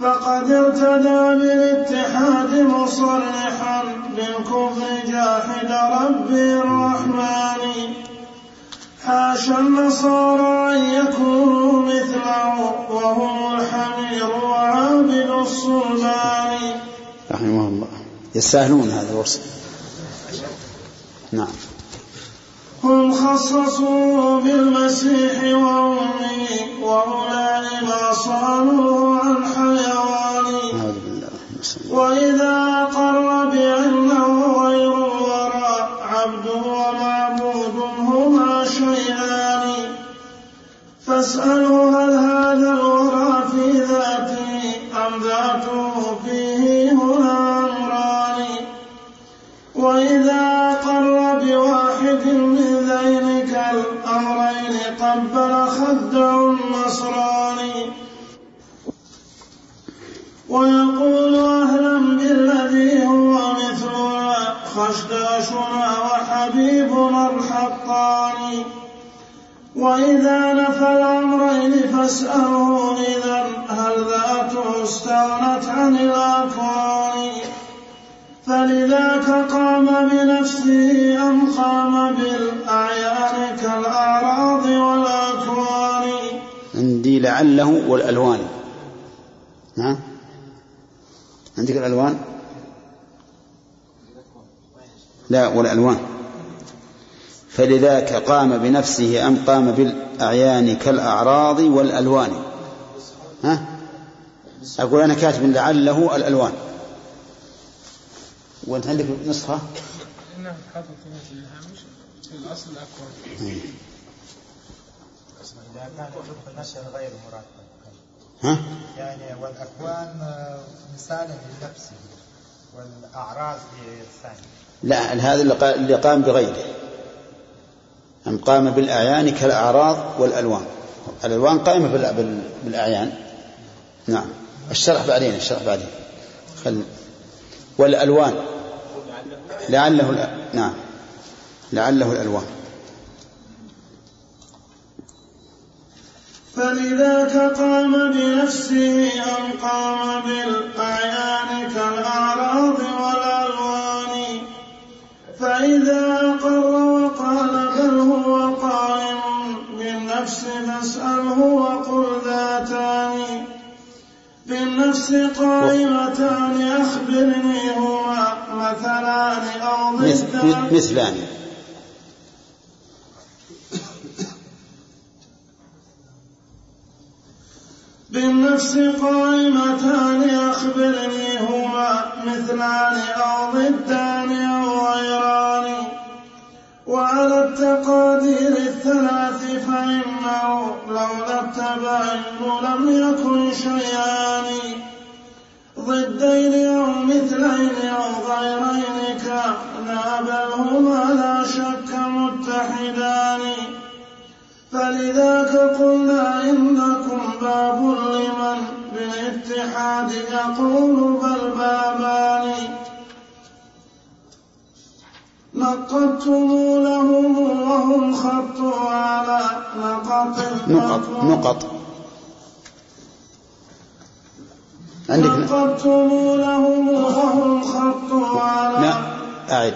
فقد ارتدى بالاتحاد مصرحا بالكفر جاحد ربي الرحمن. حاشا النصارى أن يكونوا مثله وهم الحمير وعابد الصلبان رحمه الله. يستاهلون هذا الوصف. نعم. هم خصصوا بالمسيح وأمه وأولئك ما صانوا عن حيوان. وإذا أسأل هل هذا الورى في ذاتي أم ذاته فيه هنا أمران. وإذا قر بواحد من ذينك الأمرين قبل خده النصراني ويقول أهلا بالذي هو مثلنا خشداشنا وحبيبنا الحقاني وإذا نفل فاسأله إذا هل ذاته استغنت عن الأكوان فلذاك قام بنفسه أم قام بالأعيان كالأعراض والأكوان؟ عندي لعله والألوان. نعم عندك الألوان؟ لا والألوان. فلذاك قام بنفسه أم قام بالأعيان كالأعراض والألوان. ها؟ أقول أنا كاتب لعله الألوان. وأنت عندك نسخة؟ نعم حاطط في الأصل الأكوان إذا كان يدخل نشر غير مرتب ها؟ يعني والأكوان آه، مثالا لنفسه والأعراض للثاني. لا هذا اللي قام بغيره. أم قام بالأعيان كالأعراض والألوان؟ الألوان قائمة بال- بال- بالأعيان. نعم. الشرح بعدين الشرح بعدين. خل والألوان. لعله الأ- نعم. لعله الألوان. فلذاك قام بنفسه أم قام بالأعيان كالأعراض والألوان فإذا بالنفس فاسأله وقل ذاتان. بالنفس قائمتان أخبرني هما مثلان. أو ضدان مث- مثلان. بالنفس قائمتان أخبرني هما مثلان. أو ضدان أو غيران وعلى التقادير الثلاث فإنه لولا التباين لم يكن شيئان ضدين أو مثلين أو غيرين كانا بل هما لا شك متحدان. فلذاك قلنا إنكم باب لمن بالاتحاد يقول بل بابان. نقضتم لهم وهم خطوا على نقط. نقط نقط. عندك لهم وهم خطوا على أعد.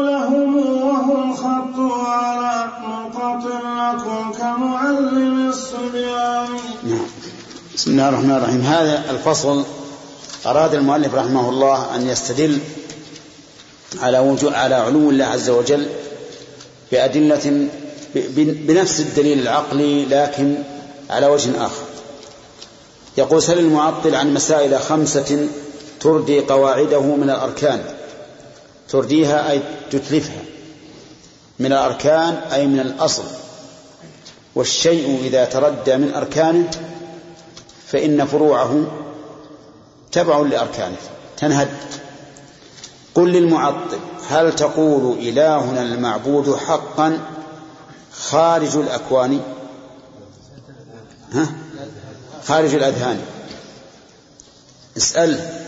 لهم على نقط. لكم كمعلم الصبيان. نعم. بسم الله الرحمن الرحيم. هذا الفصل أراد المؤلف رحمه الله أن يستدل على وجود على علو الله عز وجل بأدلة بنفس الدليل العقلي لكن على وجه آخر. يقول سل المعطل عن مسائل خمسة تردي قواعده من الأركان. ترديها أي تتلفها. من الأركان أي من الأصل. والشيء إذا تردى من أركانه فإن فروعه تبع لأركانه تنهد. قل للمعطل هل تقول إلهنا المعبود حقا خارج الأكوان؟ ها؟ خارج الأذهان. اسأل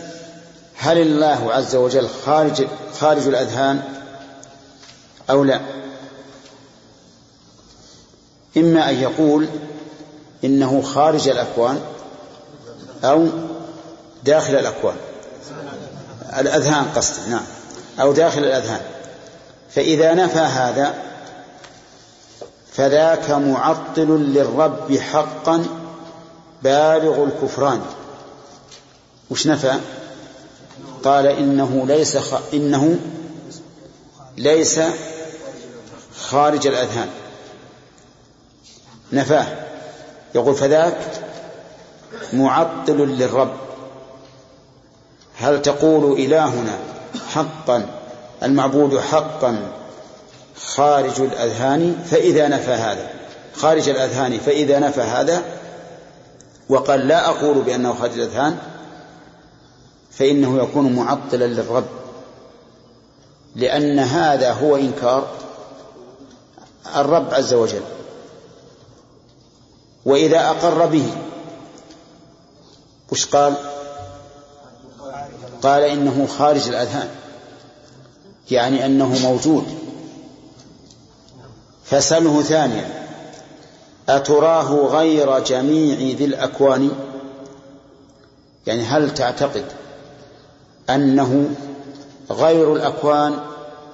هل الله عز وجل خارج خارج الأذهان أو لا؟ إما أن يقول إنه خارج الأكوان أو داخل الأكوان. الأذهان قصدي نعم. أو داخل الأذهان. فإذا نفى هذا فذاك معطل للرب حقا بالغ الكفران. وش نفى؟ قال إنه ليس خ... إنه ليس خارج الأذهان. نفاه. يقول فذاك معطل للرب. هل تقول إلهنا حقا المعبود حقا خارج الأذهان؟ فإذا نفى هذا. خارج الأذهان فإذا نفى هذا. وقال لا أقول بأنه خارج الأذهان فإنه يكون معطلا للرب. لأن هذا هو إنكار الرب عز وجل. وإذا أقر به وش قال؟ قال إنه خارج الأذهان يعني أنه موجود. فسله ثانيا أتراه غير جميع ذي الأكوان؟ يعني هل تعتقد أنه غير الأكوان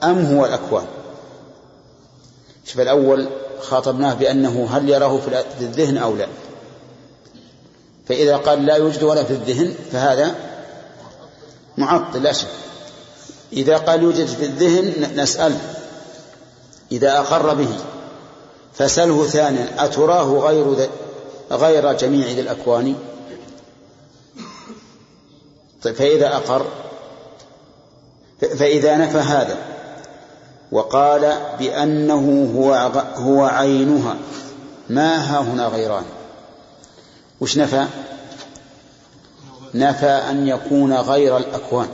أم هو الأكوان؟ شوف الأول خاطبناه بأنه هل يراه في الذهن أو لا. فإذا قال لا يوجد ولا في الذهن فهذا معطل لا شك. إذا قال يوجد في الذهن نسأل. إذا أقر به فسله ثانيا أتراه غير غير جميع ذي الأكوان؟ طيب فإذا أقر فإذا نفى هذا وقال بأنه هو هو عينها ما ها هنا غيران؟ وش نفى؟ نفى أن يكون غير الأكوان.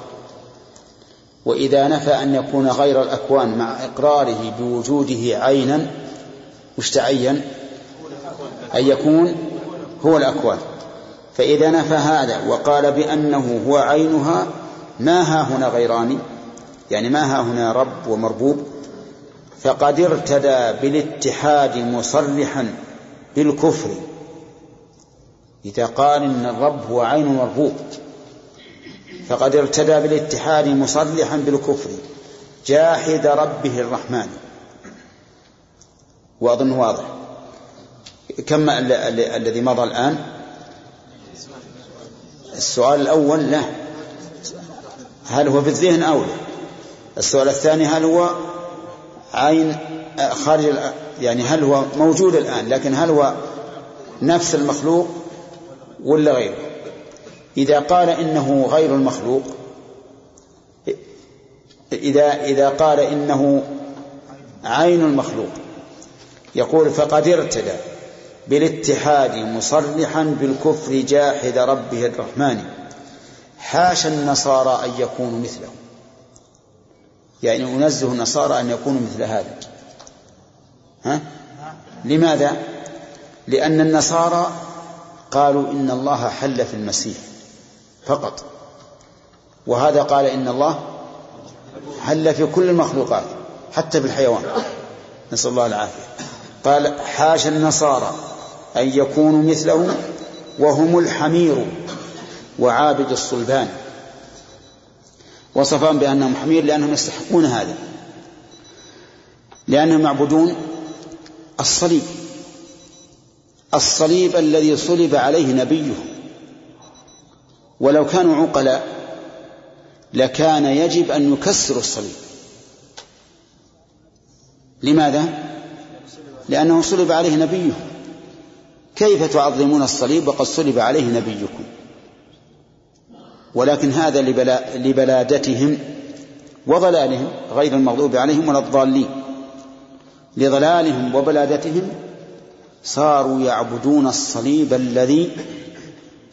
وإذا نفى أن يكون غير الأكوان مع إقراره بوجوده عينا وش تعين؟ أن يكون هو الأكوان. فإذا نفى هذا وقال بأنه هو عينها ما ها هنا غيران؟ يعني ما ها هنا رب ومربوب؟ فقد ارتدى بالاتحاد مصرحا بالكفر. إذا قال إن الرب هو عين مربوب فقد ارتدى بالاتحاد مصرحا بالكفر جاحد ربه الرحمن. وأظن واضح؟ كم الذي مضى الآن؟ السؤال الأول لا. هل هو في الذهن أو لا؟ السؤال الثاني هل هو عين خارج يعني هل هو موجود الآن؟ لكن هل هو نفس المخلوق؟ ولا غيره إذا قال إنه غير المخلوق إذا إذا قال إنه عين المخلوق يقول فقد ارتدى بالاتحاد مصرحا بالكفر جاحد ربه الرحمن حاشا النصارى أن يكونوا مثله يعني أنزه النصارى أن يكونوا مثل هذا ها؟ لماذا؟ لأن النصارى قالوا إن الله حل في المسيح فقط. وهذا قال إن الله حل في كل المخلوقات حتى في الحيوان. نسأل الله العافية. قال حاشا النصارى أن يكونوا مثله وهم الحمير وعابد الصلبان. وصفهم بأنهم حمير لأنهم يستحقون هذا لأنهم يعبدون الصليب. الصليب الذي صلب عليه نبيه. ولو كانوا عقلاء لكان يجب أن يكسروا الصليب. لماذا؟ لأنه صلب عليه نبيه. كيف تعظمون الصليب وقد صلب عليه نبيكم؟ ولكن هذا لبلا لبلادتهم وضلالهم غير المغضوب عليهم ولا الضالين. لضلالهم وبلادتهم صاروا يعبدون الصليب الذي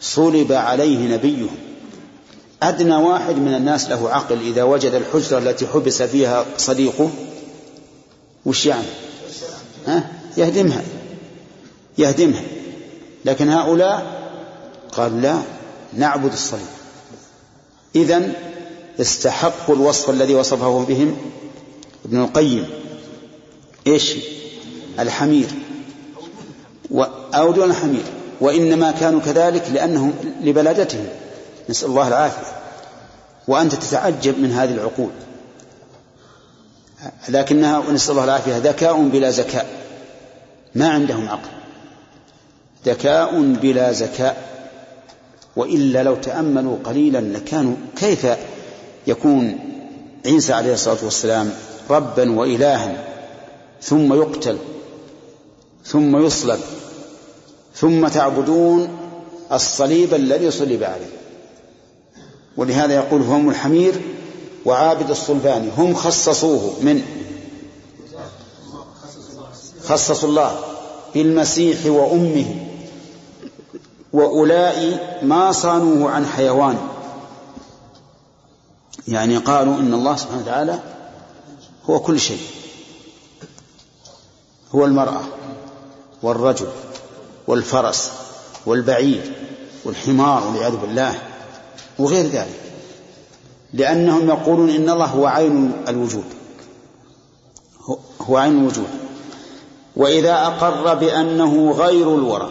صلب عليه نبيهم. أدنى واحد من الناس له عقل إذا وجد الحجرة التي حبس فيها صديقه وش يعني؟ ها؟ يهدمها. يهدمها. لكن هؤلاء قال لا نعبد الصليب. إذن استحقوا الوصف الذي وصفه بهم ابن القيم. إيش؟ الحمير. أو دون الحمير وإنما كانوا كذلك لأنهم لبلادتهم. نسأل الله العافية. وأنت تتعجب من هذه العقول. لكنها نسأل الله العافية. ذكاء بلا زكاء ما عندهم عقل. ذكاء بلا زكاء وإلا لو تأملوا قليلا لكانوا كيف يكون عيسى عليه الصلاة والسلام ربا وإلها ثم يقتل ثم يصلب؟ ثم تعبدون الصليب الذي صلب عليه. ولهذا يقول هم الحمير وعابد الصلبان هم خصصوه من؟ خصصوا الله بالمسيح وأمه. وأولئك ما صانوه عن حيوان. يعني قالوا إن الله سبحانه وتعالى هو كل شيء. هو المرأة والرجل. والفرس والبعير والحمار والعياذ بالله وغير ذلك. لأنهم يقولون إن الله هو عين الوجود. هو عين الوجود. وإذا أقر بأنه غير الورى.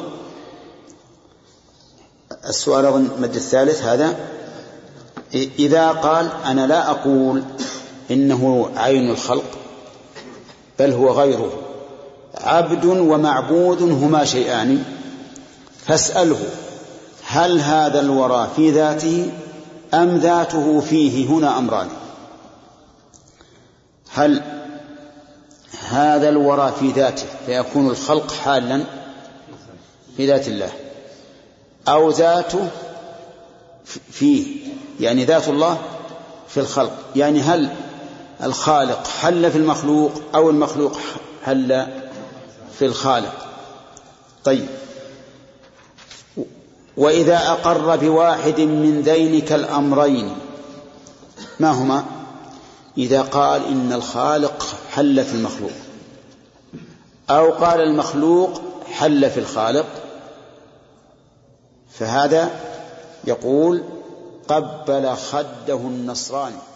السؤال أظن المد الثالث هذا. إذا قال أنا لا أقول إنه عين الخلق بل هو غيره. عبد ومعبود هما شيئان. فاسأله هل هذا الورى في ذاته أم ذاته فيه هنا أمران؟ هل هذا الورى في ذاته فيكون الخلق حالا في ذات الله أو ذاته فيه يعني ذات الله في الخلق؟ يعني هل الخالق حل في المخلوق أو المخلوق حل؟ في الخالق. طيب. وإذا أقر بواحد من ذينك الأمرين ما هما؟ إذا قال إن الخالق حل في المخلوق أو قال المخلوق حل في الخالق فهذا يقول قبل خده النصراني.